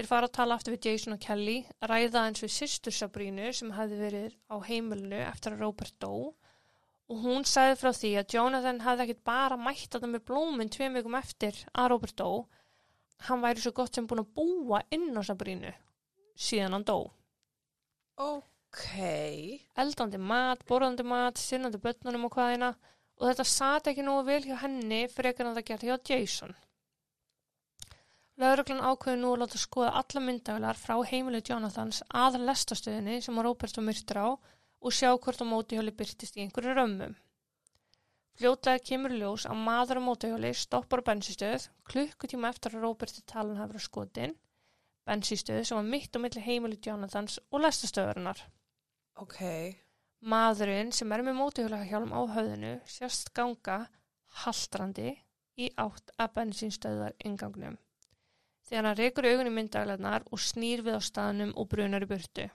Þeir fara að tala aftur við Jason og Kelly, ræða eins við sýstur Sabrínu sem hefði verið á heimilinu eftir að Robert dó og hún sagði frá því að Jonathan hefði ekkit bara mætt þetta með blóminn tveim vikum eftir að Robert dó, hann væri svo gott sem búin að búa inn á Sabrínu síðan hann dó. ok eldandi mat, borðandi mat, sinnandi börnunum og hvaðina og þetta sat ekki nógu vel hjá henni frekar en það gerði hjá Jason. Lauruglan ákveði nú að láta skoða alla myndavilar frá heimilu Jonathans að lestastöðinni sem að Róbert var myrtur á og sjá hvort á mótihjóli byrtist í einhverju römmum. Fljótlega kemur ljós að maður á mótihjóli stoppar bensistöð klukkutíma eftir að Róberti talan hafa verið skotin, bensistöð sem var mitt á milli heimilu Jonathans og lestastöðurinnar. ok, Maðurinn sem er með mótuhjólahjálm á höfðinu sérst ganga haldrandi í átt að bensinstöðar ingangnum. Þegar hann rekur augun í myndaglarnar og snýr við á staðnum og brunar í burtu.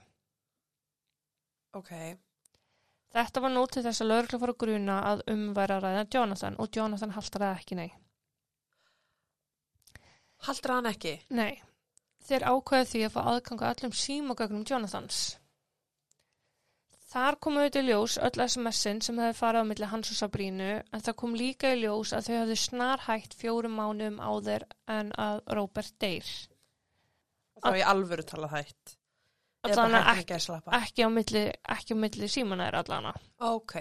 ok Þetta var nótið þess að lögregla fór að gruna að umværa að ræða Jonathan og Jonathan haldraði ekki nei. haldra hann ekki Nei, þeir ákveðu því að fá aðganga allum símagögnum Jonathans. Þar komu auðvitað í ljós öll SMS-in sem hefði farið á milli hans og Sabrínu en það kom líka í ljós að þau hefðu snarhægt fjórum mánum áður en að Róbert deyr. þá er ég alvöru talað hægt ekki, ekki ekki á milli, ekki á milli símana er allana. ok,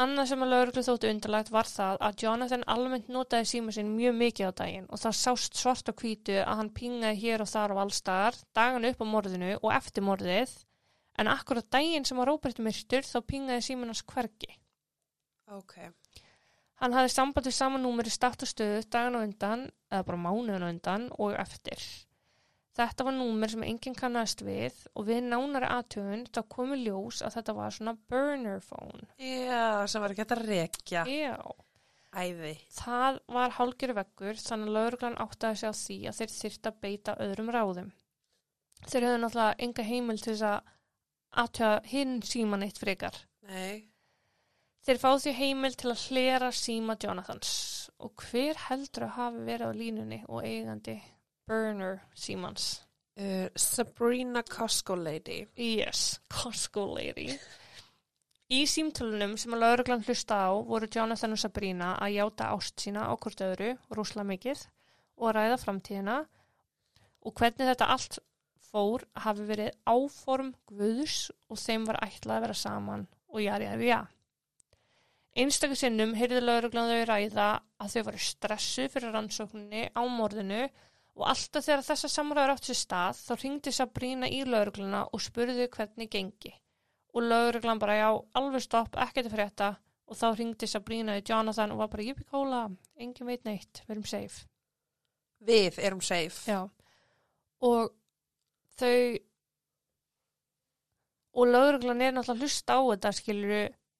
Annað sem að lauruglu þóttu undarlegt var það að Jonathan almennt notaði síma sinn mjög mikið á daginn og það sást svart á hvítu að hann pingaði hér og þar á allstaðar, dagan upp á morðinu og eftir morðið, en akkurat daginn sem að Róbert myrtur þá pingaði símanans hvergi. ok Hann hafði samband við sama númeri start og stöðu dagan á undan, eða bara mánuðin á undan og eftir. Þetta var númer sem enginn kannast við og við nánari aðtöfun þá komu ljós að þetta var svona burner phone. já, sem var ekki hægt að rekja Já. æði Það var hálgjör veggur þannig að lauruglan áttaði sig á því að þeir þyrft að beita öðrum ráðum. Þeir höfðu náttúrulega enga heimil til þess að aðtöða hinn síman eitt frekar. nei, Þeir fá því heimil til að hlera síma Jonathans og hver heldur að hafi verið á línunni og eigandi burner símans. uh, Sabrina Costco Lady Yes, Costco lady. Í símtölunum sem að lauruglan hlusta á voru Jonathan og Sabrina að játa ást sína á hvort öðru, rúsla mikið, og ræða framtíðina og hvernig þetta allt fór hafi verið áform guðs og þeim var ætlað að vera saman og jari að já. Einstaklega sinnum heyrði lauruglan þau ræða að þau varu stressu fyrir rannsókninni á morðinu og alltaf þegar þessa samræður átt sér stað þá ringdi Sabrína í laurugluna og spurði hvernig gengi. Og lauruglan bara já, alveg stopp, ekkert að frétta og þá ringdi Sabrína í Jonathan og var bara jippi kóla, engin veit neitt, við erum safe. við erum safe Já. Og þau og lauruglan er náttúrulega hlusta á þetta skilur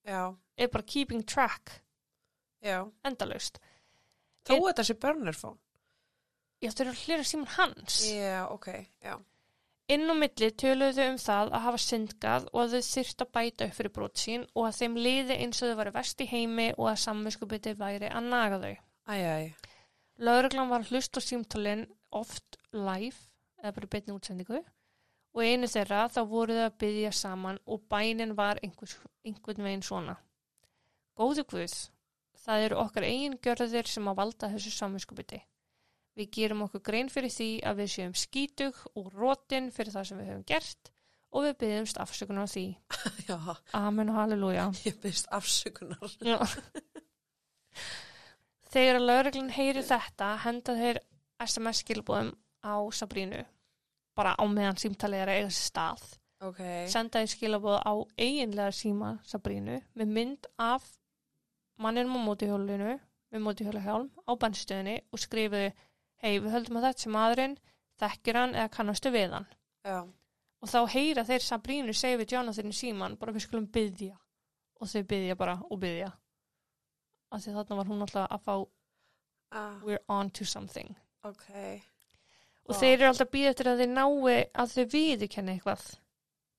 já, er bara keeping track já endalaust. þó Einn- þetta sé phone Já, þau eru að hlera síman hans. já, ok, já Inn á milli töluðu þau um það að hafa syndgað og að þau þyrft að bæta upp fyrir brot sín og að þeim liði eins og þau væri vest í heimi og að samvinskupiti væri að naga þau. Æj, æj. Lauruglan var að hlusta á símtálinn oft live eða bara í beinni útsendingu og einu þeirra þá voru þau að byggja saman og bænin var einhvers, einhvern veginn svona. Góðu Guð, það eru okkar eigin gjörðir sem að valda þessu samvinskupiti. Við gerum okkur grein fyrir því að við séum skítug og rótin fyrir það sem við höfum gert og við byggjumst afsökunar á því. Já, Amen og halleluja. ég byrst afsökunar. Þegar að lauruglun heyri þetta henda þeir SMS skilbúðum á Sabrínu bara á meðan símtalið er að eiga sér stað. Ok, senda þeir skilabúð á eiginlega síma Sabrínu með mynd af manninum á mótihjólinu með mótihjóluhjálm á bannstöðinni og skrifuðu hei við höldum að þetta sem maðurinn þekkir hann eða kannastu við hann? Já, og þá heyra þeir Sabrínu segja við Jonathan síman bara við skulum byggja og þau byggja bara og byggja af því þarna var hún alltaf að fá ah, we're on to something. Ok. Og þeir eru alltaf býð eftir að þeir nái að þau viðurkenni eitthvað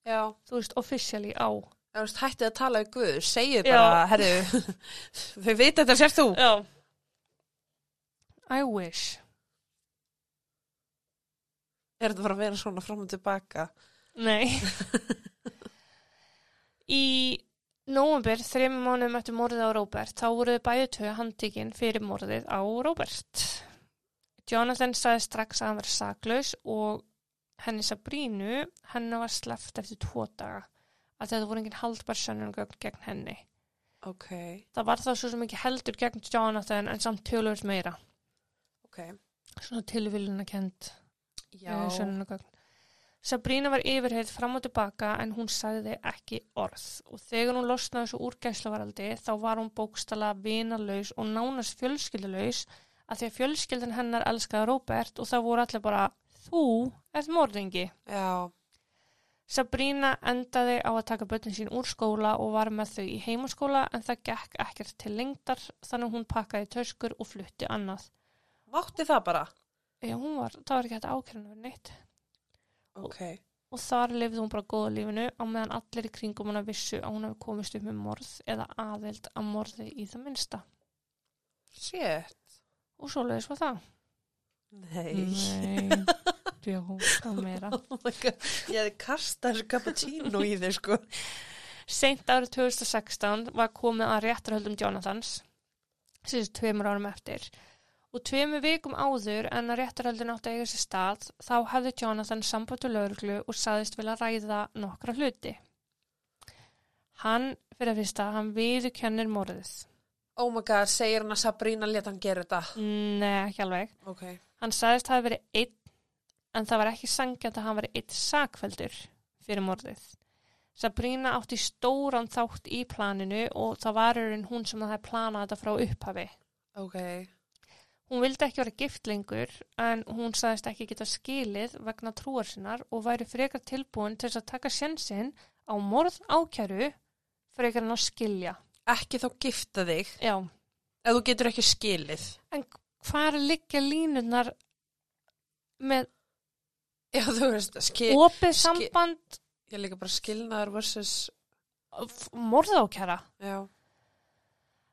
Já, þú veist, officially á þú veist, hættið að tala við Guð, segið Já. bara, herru, þau veit þetta sér þú. Já I wish Er þetta bara að vera svona fram og tilbaka? Nei Í nóvember, þreim mánuðum eftir morðið á Róbert, þá voruð bæði tvö handtíkin fyrir morðið á Róbert. Jonathan sagði strax að hann var saklaus og henni Sabrínu, henni var sleppt eftir tvo daga. Að þetta voru engin haldbar sönnungögn gegn henni. Ok, Það var þá svo sem ekki heldur gegn Jonathan en samt tölvöld meira. ok. Svona tilvíluna kent Já, sönnunagögn. Sabrína var yfirheið fram og tilbaka en hún sagði ekki orð og þegar hún losnaði þessu úr gæsluvaraldi þá var hún bókstala vinalaus og nánast fjölskyldulaus að því að fjölskyldan hennar elskaði Róbert og það voru allir bara þú ert morðingi. já, Sabrína endaði á að taka börnin sín úr skóla og var með þau í heimaskóla en það gekk ekkert til lengdar þannig að hún pakkaði töskur og flutti annað. mátti það bara? Já, hún var, það var ekki hægt ákjörna verið neitt. Ok, og þar lifði hún bara góða lífinu á meðan allir í kringum hana vissu að hún hefði komist upp með morð eða aðild að morði í það minnsta. shit. Og svo leiðis var það. Nei. Nei, djók, það meira. Oh ég hefði kastað þessu cappuccino í þig, sko. Seint árið 2016 var komið að réttarhöldum Jonathans, þessi tveimur árum eftir. Og tveimur vikum áður en að réttarhöldin átti að eiga sér stað, þá hefði Jonathan samband til lauruglu og saðist vilja ræða nokkra hluti. Hann, fyrir að fyrsta, hann viðurkennir morðið. Oh my god, segir hann að Sabrína leta hann gera þetta. Nei, ekki alveg. Ok, Hann sagðist hafi verið einn, en það var ekki sangjant að hann verið einn sakveldur fyrir morðið. Sabrína átti stóran þátt í planinu og það var í raun hún sem það hefði planað þetta frá upphafi. ok, Hún vildi ekki vera gift lengur en hún sagðist ekki geta skilið vegna trúar sinnar og væri frekar tilbúin til að taka sjensin á morð ákjæru frekar en að skilja. Ekki þá gifta þig Já, ef þú getur ekki skilið. en hvar liggja línurnar með Já, þú veist, skil, opið samband ég er líka bara skilnaður versus, morðákjara? já,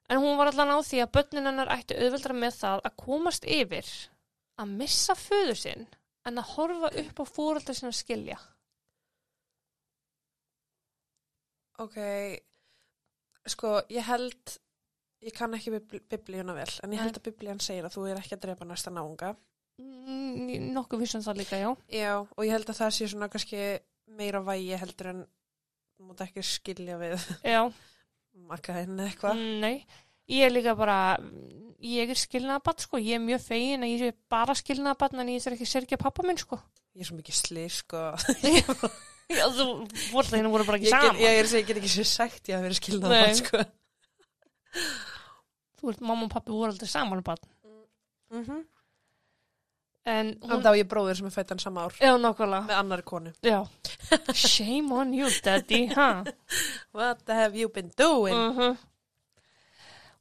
En hún var allan á því að börnin hennar ættu auðveldra með það að komast yfir að missa föður sinn en að horfa upp á fóröldar sinna skilja. ok, sko, ég held, ég kann ekki bibl biblíuna vel, en ég held að biblían segir að þú er ekki að drepa næsta náunga. Mm, Nokkuð vissum það líka, já. Já, og ég held að það sé svona kannski meira vægi heldur en þú mútt ekki skilja við makkaðinn eða eitthvað. mm, nei. Ég er líka bara, ég er skilnaðabatt, sko. Ég er mjög fegin að ég er bara skilnaðabatt en ég þarf ekki að sérkja pappa minn, sko. Ég er svo mikið slið, sko. Já, þú voru það hérna voru bara ekki Ég, saman. ég, er, ég get ekki sér sagt ég að vera skilnað Nei. sko. Þú veist, mamma og pappi voru aldrei saman, barn. mm -hmm. En hún, þá er ég bróðir sem er fættan sama ár já, nokkvæmlega. með annari konu. Já. Shame on you, daddy, ha? What have you been doing? Uh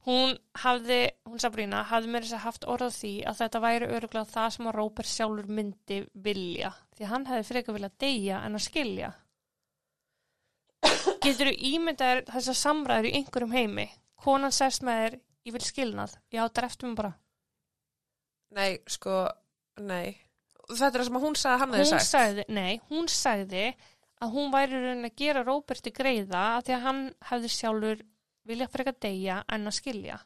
hún hafði, hún Sabrina hafði mér þess að haft orð á því að þetta væri öruglega það sem að Róbert sjálfur myndi vilja, því að hann hefði frekar viljað deyja en að skilja. Getur þú ímyndaðir þessar samræður í einhverjum heimi? Konan sest með þér, ég vil skilnað. Já, dreftum bara. Nei, sko, nei. Þetta er það sem að hún sagði að hann hefði sagt. sagði, nei, hún sagði að hún væri að gera Róberti greiða að því að hann hefði sjálfur vilja frekar deyja en að skilja.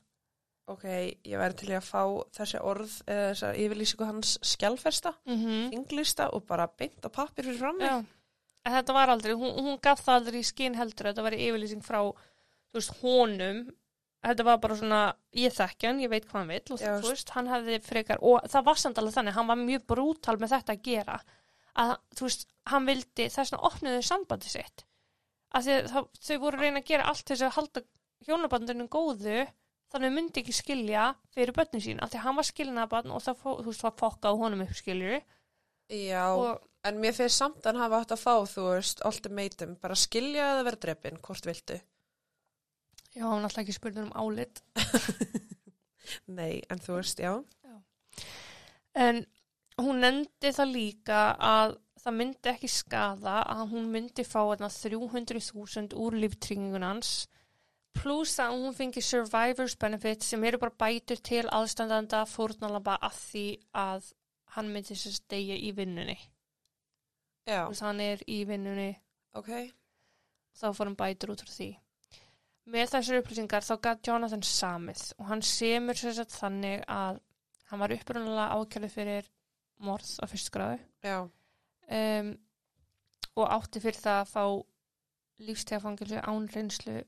Ok, ég væri til að fá þessi orð eða þessa yfirlýsingu hans skjálfesta, mm -hmm. og bara beint á pappir fyrir frammi. Já, en þetta var aldrei, hún, hún gaf það aldrei í skinn heldur, þetta var yfirlýsing frá, þú veist, honum, þetta var bara svona, ég þekki hann, ég veit hvað hann vill og Já, þú veist, hann hefði frekar, og það var samt alveg þannig, hann var mjög brútal með þetta að gera, að þú veist, hann vildi, þess vegna opniðu sambandi sitt, að þau, voru að reyna að gera allt þess að halda hjónabandinu góðu, þannig að myndi ekki skilja fyrir börnin sín, af því að hann var skilnaðabann og það, fó- þú veist, var fokkað honum upp skiljur Já, og en mér finnst samt að hann hafa átt að fá, þú veist, ultimatum, bara skilja eða vera drefin, hvort viltu. Já, hann alltaf ekki spurður um álit. Nei, en þú veist, já. En hún nefndi það líka að það myndi ekki skada að hún myndi fá þarna 300.000 úr líftryggingunans pluss að hún fengi survivors benefit sem eru bara bætur til aðstandanda fórnalamba að því að hann myndi sér stegja í vinnunni. Já, Þú veist, hann er í vinnunni ok. þá fór hann bætur út frá því. Með þessar upplýsingar þá gæt Jonathan samið og hann semur sér satt þannig að hann var upprunalega ákjörðu fyrir morð á fyrstu gráðu Já, um, og átti fyrir það að fá lífstegafangilsu án reynslu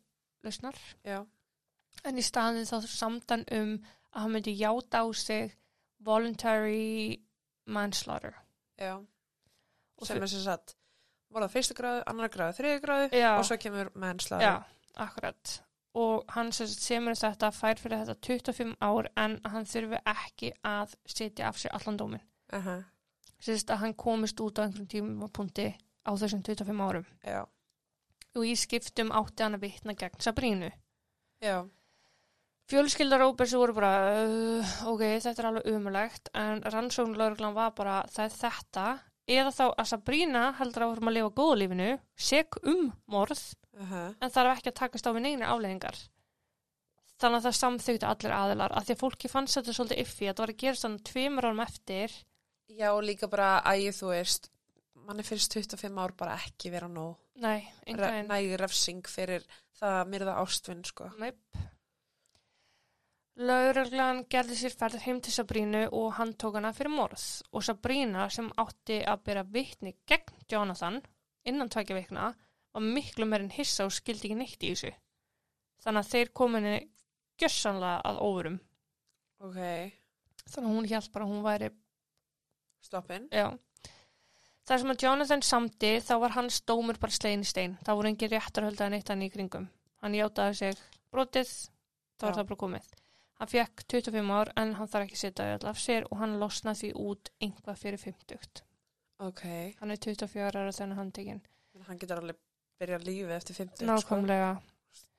lausnar. já, En í staðin þá samdan um að hann myndi játa á sig voluntary manslaughter. já. Og sem er sem sagt, voru það fyrstu gráðu, annar gráðu, þriði gráðu og svo kemur. Já, akkurat. Og hann semur þetta fær fyrir þetta 25 ár en hann þurfi ekki að setja af sér allan dómin. Uh -huh. Sérst að hann komist út á einhverjum tímapunkti á þessum 25 árum. Já, Og í skiptum átti hann að vitna gegn Sabrínu. já, Fjölskyldar Róberts voru bara, uh, ok, þetta er alveg umulegt, en rannsóknlauruglan var bara, það er þetta, eða þá að Sabrína heldur að vorum að lifa góðu lífinu, sek um morð, uh -huh. en þarf ekki að takast á við neina afleðingar. Þannig að það samþykti allir aðilar, að því að fólki fannst þetta svolítið iffi, að það var að gera svona tveimur árum eftir, Já, líka bara ægið, þú veist, manni finnst 25 ár bara ekki vera nóg. Nei, Re einhvern nægi refsing fyrir það að myrða ástvinn, sko. Næp. Lauruglan gerði sér ferð heim til Sabrínu og hann tók hana fyrir morð og Sabrína sem átti að byrja vitni gegn Jonathan innan tvækja vikna var miklu meirinn hissa og skildi ekki neitt í þessu. Þannig að þeir kominni gjössanlega að óverum. Ok, Þannig að hún hjælt bara að hún væri, stoppin. já. Það sem að Jonathan samdi þá var hans dómur bara slegin í stein. Það voru engin réttarhölda en eitt hann í kringum. Hann játaði sig brotið, þá var það bara komið. Hann fekk 25 ár en hann þarf ekki að setja öll af sér og hann losnaði því út einhvað fyrir 50. Ok, Hann er 24 ára þennan handtekinn. en hann getur alveg byrjað lífið eftir 50, sko. Nákvæmlega.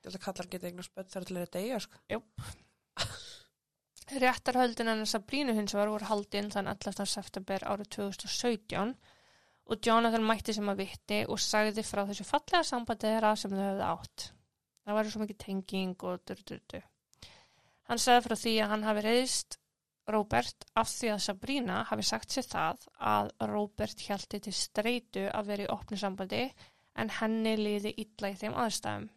Held að kallar geta eignast börn þar til að deyja, sko. Réttarhöldin en þess að brínu hins var voru haldinn þann 11. september árið 2017 og Jonathan mætti sem að vitti og sagði frá þessu fallega sambandi þeirra sem þau hefði átt. Það var svo mikið tenging og dur, dur, dur. Hann sagði frá því að hann hafi reyðist Robert af því að Sabrina hafi sagt sér það að Robert hjælti til streitu að vera í opnu sambandi en henni liði illa í þeim aðstæðum.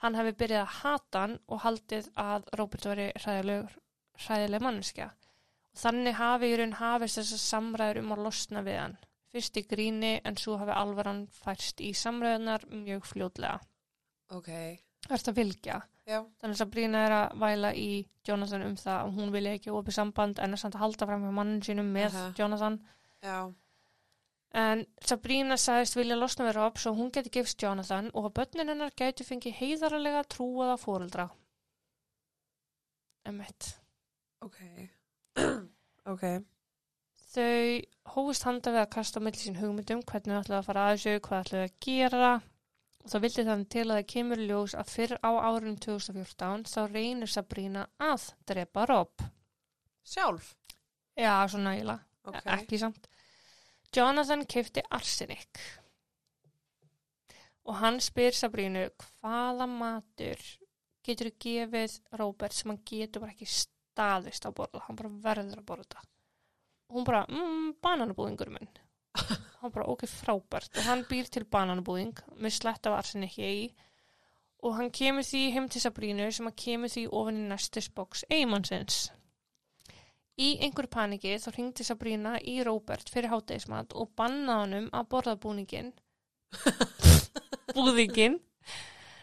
Hann hafi byrjað að hata hann og haldið að Robert veri hræðileg manneskja. Og þannig hafi í raun hafist þessar samræður um að losna við hann. Fyrst í gríni en svo hafi alvaran færst í samræðunar mjög fljótlega. Ok, Það er að fylgja. já, Þannig að Sabrina er að væla í Jonathan um það og hún vilja ekki opið samband en er samt að halda fram hjá mannin sínum með Aha. Jonathan. já, En Sabrina sagðist vilja losna við Rob svo hún geti gefst Jonathan og að börnin hennar gæti fengið heiðarlega trúaða fóreldra. Emmett. ok. ok, Þau hófust handa við að kasta á milli sín hugmyndum hvernig þau ætlaði að fara að þessu, hvað ætlaði að gera og það vildi þannig til að það kemur ljós að fyrr á árinu 2014 þá reynir Sabrina að drepa Rob. Sjálf? Já, svona eiginlega, Ok. ekki samt. Jonathan kefti arsenik og hann spyr Sabrínu hvaða matur getur gefið Robert sem hann getur bara ekki staðist að borða, hann bara verður að borða þetta. Hún bara, mmm, bananabúðingur minn. hann bara, ok, frábært. Og hann býr til bananabúðing með slett af arsenikki í og hann kemur því heim til Sabrínu sem hann kemur því ofan í næstus boks eigimannsins. Í einhverju paniki þá hringdi Sabrína í Robert fyrir hátægismat og bannaði honum að borða búningin búðingin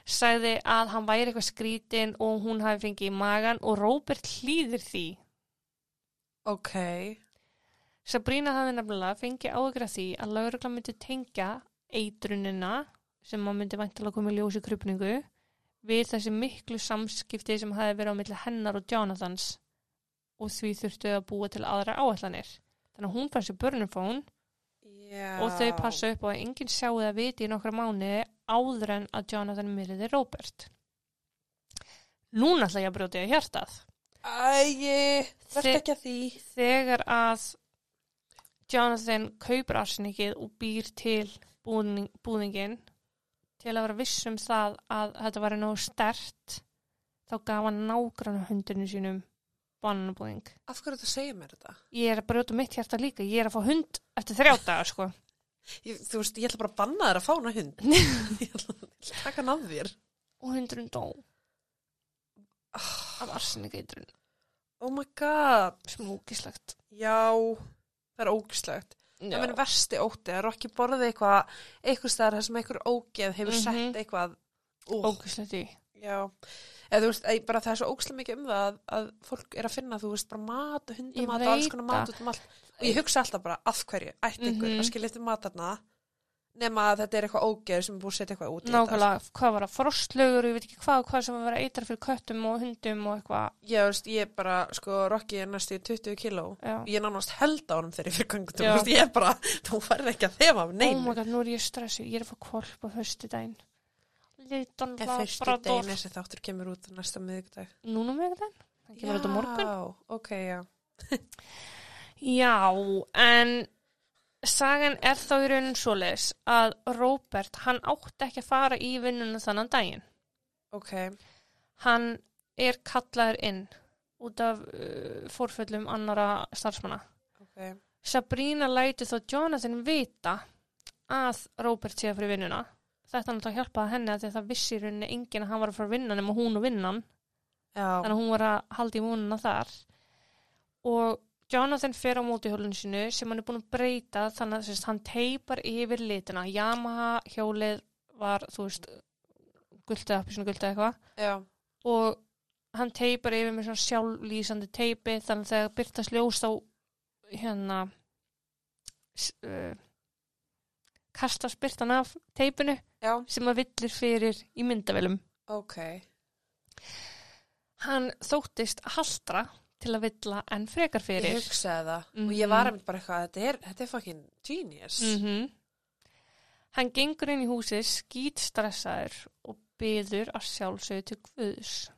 sagði að hann væri eitthvað skrítin og hún hafi fengið í magan og Robert hlýðir því Ok. Sabrína hafi nefnilega fengið af því að laurugla myndi tengja eitrunina sem maður myndi væntalega koma í ljósi krupningu við þessi miklu samskipti sem hafi verið á milli hennar og Jonathans og því þurftu að búa til aðra áætlanir. Þannig að hún fann sér börnumfón og þau passa upp á að enginn sjáu það viti í nokkra mánuði áður en að Jonathan myrði Robert. Núna ætla ég að brjóti að hjartað. Æi, verð ekki að því. Þegar að Jonathan kaupir arsenikið og býr til búning, búningin til að vera viss um það að þetta var nógu stert þá gaf hann nágrann hundinu sínum bananabúðing. Af hverju þetta segir mér þetta? Ég er að brjóta mitt hjarta líka. Ég er að fá hund eftir þrjá daga, sko. Ég, þú veist, ég ætla bara að banna þér að fána hund. ég ætla að taka hann af þér. Og hundurinn dó. Af arsenikeitrun. Oh my god. Smúkislegt. Já, það er ógislegt. Það minn versti ótti að Rokki borði eitthvað, eitthvað staðar þar sem einhver ógeð hefur Mhm. sett eitthvað. Ú, Ókislegt í. Já, eða þú veist, ei, bara það er svo ógislega mikið um það að, að fólk er að finna, þú veist, bara mat hundamat og alls konar mat út um allt. Og ég hugsa alltaf bara, af hverju, ætti einhver Mhm. að skilja eftir matarna, nema að þetta er eitthvað ógeð sem er búið að setja eitthvað út í Nákvæmlega, hvað var það? Frostlaugur, ég veit ekki hvað, hvað sem var að vera eitra fyrir köttum og hundum og eitthvað. Já, þú veist, ég bara, sko, Rokki er næstu í 20 kíló. Já. Ég er nánast held á honum þegar ég fyrir gangutum, þú veist, ég er bara, þú færði ekki að þema af Oh neinu. my god, nú er ég stressu, ég er að fá kvolp á föstu daginn. Lítan En fyrstu degin þessi þáttur sagan er þá í raunin svoleiðis að Robert, hann átti ekki að fara í vinnuna þannan daginn. Ok, Hann er kallaður inn út af uh, fórföllum annara starfsmanna. ok. Sabrina læti þó Jonathan vita að Robert sé að fyrir vinnuna. Þetta náttúrulega hjálpaði henni að það vissi í rauninni enginn að hann var að fara að vinna nema hún og vinnan. Já, Þannig að hún var að halda í múnuna þar. Og Jonathan fer á mótihjólinu sinu sem hann er búin að breyta þannig að sérst, hann teipar yfir litina. Yamaha hjólið var, þú veist, appi svona gultið eitthvað og hann teipar yfir með svona sjálflýsandi teipi þannig að þegar byrtast ljós þá hérna uh, kastast byrtan af teipinu já, sem að villir fyrir í myndavélum. ok. Hann þóttist haldra til að villa en frekar Ég fyrir. hugsaði það og Mhm. ég var að mynd bara eitthvað, þetta er, þetta er fucking genius. Mm Hann gengur inn í húsið skýt stressaður og byður að sjálfsögðu til Guðs.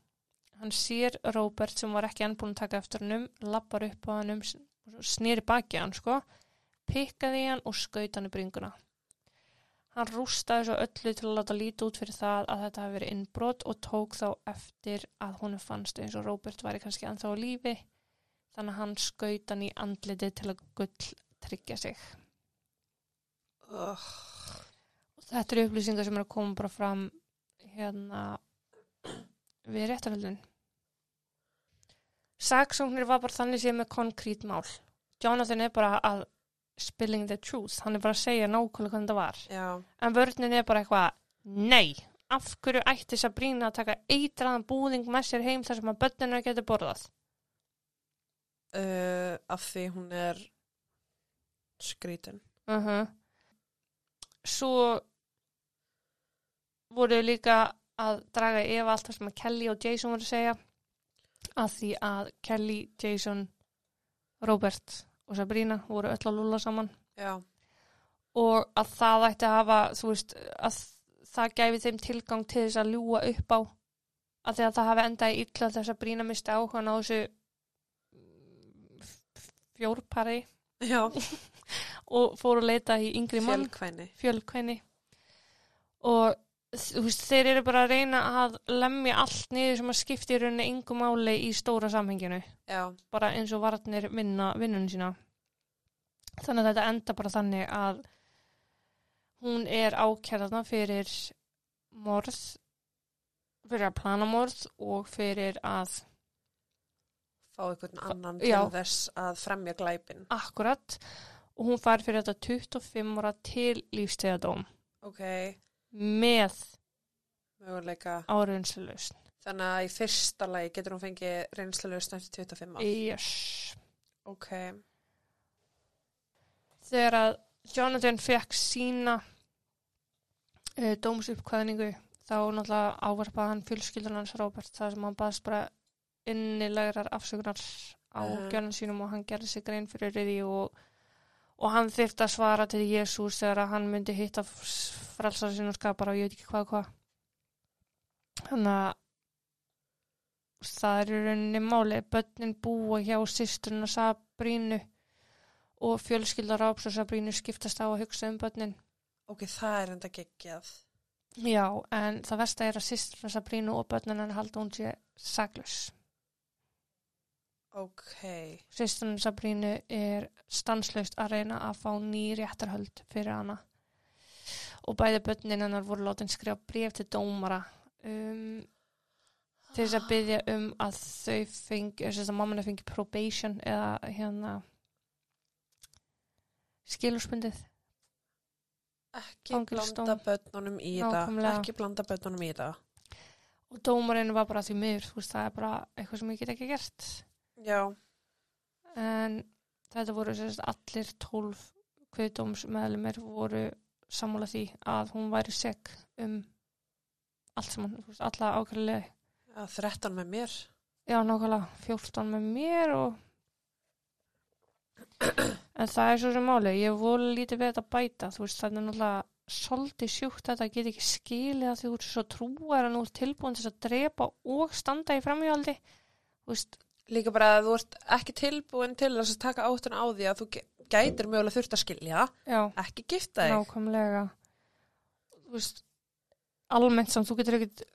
Hann sér Róbert sem var ekki enn búin að taka eftir hannum, lappar upp á hannum, snýri baki hann sko, pikkaði hann og skaut hann í bringuna. Hann rústaði svo öllu til að láta líti út fyrir það að þetta hafi verið innbrot og tók þá eftir að hún fannst eins og Róbert væri kannski ennþá á lífi, þannig að hann skaut hann í andliti til að gull tryggja sig. Og þetta eru upplýsingar sem eru að koma bara fram hérna við réttarhöldun. Saksóknir var bara þannig séð með konkrét mál. Jonathan er bara að spilling the truth. Hann er bara að segja nákvæmlega hvernig það var. Já, En vörnin er bara eitthvað, nei, af hverju ætti Sabrina að taka eitraðan búðing með sér heim þar sem að börnina getur borðað? uh, af því hún er skrítin. Uh Svo voru líka að draga efa allt það sem að Kelly og Jason voru að segja að því að Kelly, Jason, Robert og Sabrina voru öll að lúla saman. Já, og að það ætti að hafa, þú veist, að það gæfi þeim tilgang til þess að ljúa upp á að því að það hafi endað í illa þess að brína misti áhugan á þessu fjórpari. Og fóru að leita í yngri mann. Fjölkvæni. og veist, þeir eru bara að reyna að lemja allt niður sem að skipti í rauninni yngu máli í stóra samhenginu. Já, bara eins og varnir vinna vinnunum sína. Þannig að þetta enda bara þannig að hún er ákjærðana fyrir morð fyrir að plana morð og fyrir að fá einhvern annan Já. til þess að fremja glæpin. akkurat og hún fær fyrir þetta 25 ára til lífstegðadóm Ok, með möguleika. áriðinslust Þannig að í fyrsta lagi getur hún fengið reynslulegust eftir 25 ár. yes. Ok, þegar að Jonathan fekk sína uh, dómsuppkvæðningu þá náttúrulega ávarpaði hann fjölskyldan hans Robert þar sem hann baðst bara innilegrar afsökunar á uh gjörnum sínum og hann gerði sig grein fyrir því og, og hann þyrfti að svara til Jésús þegar að hann myndi hitta frelsar sínum skapara og ég veit ekki hvað og hvað þannig að það er í rauninni máli börnin búa hjá sýsturinn að Sabrínu og fjölskyldar áps og Sabrínu skiptast á að hugsa um börnin ok, það er enda geggjað. Já, en það versta er að sýsturinn Sabrínu og börnin hann halda hún sé saglus. Ok, Sýsturinn Sabrínu er stanslaust að reyna að fá ný réttarhöld fyrir hana og bæði börnin hennar voru látin skrifa bref til dómara um, til þess að byggja um að þau fengi, þess að mammina fengi probation eða hérna skilurspundið ekki Fangelsisdóm. blanda börnunum í það. Ekki blanda börnunum í það. og dómarinn var bara því miður, þú veist, það er bara eitthvað sem ég get ekki gert Já, en þetta voru sérst allir tólf kviðdómsmeðlumir voru sammála því að hún væri seg um allt þú veist, alla ákveðlega já 13 með mér. já, nákvæmlega 14 með mér og en það er svo sem máli ég voru lítið við þetta bæta þú veist, það er náttúrulega svolítið sjúkt þetta get ekki skilið að þú ert svo trúar að nú ert tilbúin til þess að drepa og standa í framhjáldi þú veist, Líka bara að þú ert ekki tilbúin til að taka áttun á því að þú gætir mögulega þurft að skilja, já ekki gifta þig. Nákvæmlega Þú veist almennt samt, þú getur ekkert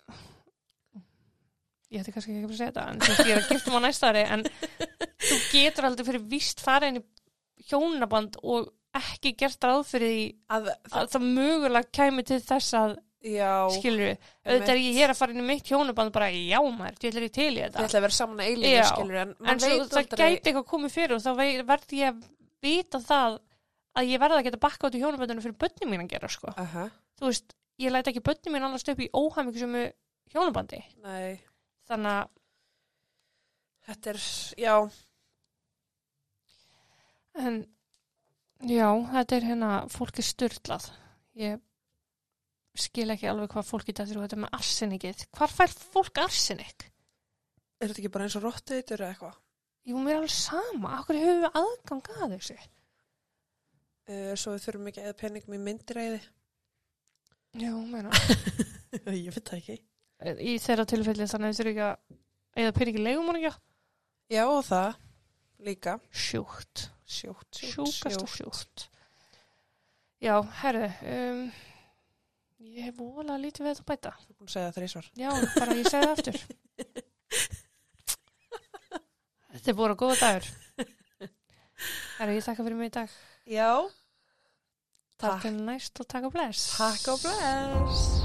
ég ætti kannski ekki að segja þetta en þú veist, ég er að gifta maður næsta ári en þú getur aldrei fyrir víst fara inn í hjónaband og ekki gert ráð fyrir því Að, að það mögulega kæmi til þess að já, skilur við, auðvitað er ég hér að fara inn í mitt hjónaband bara, já maður, ég ætla ég til í þetta. Ætla að vera saman að eilífi, Já, skilur, en, en maður svo, það aldrei. gæti eitthvað komið fyrir og þá verð ég að vita það að ég verða að geta bakka út í hjónabandinu fyrir börnum mín að gera sko. Aha, þú veist, ég læt ekki börnum mín allast upp í óhæmingu sem hjónabandi. Nei, þannig að, þetta er, já, en já, þetta er hérna fólk er styrlað ég skil ekki alveg hvað fólk geta þrjú þetta með arsenikið, hvar fær fólk arsenik? er þetta ekki bara eins og rotteitur eða eitthvað? Jú, mér er alveg sama, okkur höfum við aðgang að þessu Uh, svo við þurfum ekki eða peningum í myndiræði. Já, meina ég veit það ekki. í þeirra tilfelli þannig þurfum ekki að eða peningi leigumarja Já, og það líka. sjúkt, Sjótt, sjúkast og sjúkt Já, herðu um, ég hef voðalega lítið við þetta að bæta Þú er búin að segja það þrísvar. Já, bara ég segi það aftur Þetta er búin að góða dagur Herru, ég þakka fyrir mig í dag Já, Takk Takk. til næst og takk og bless takk og bless.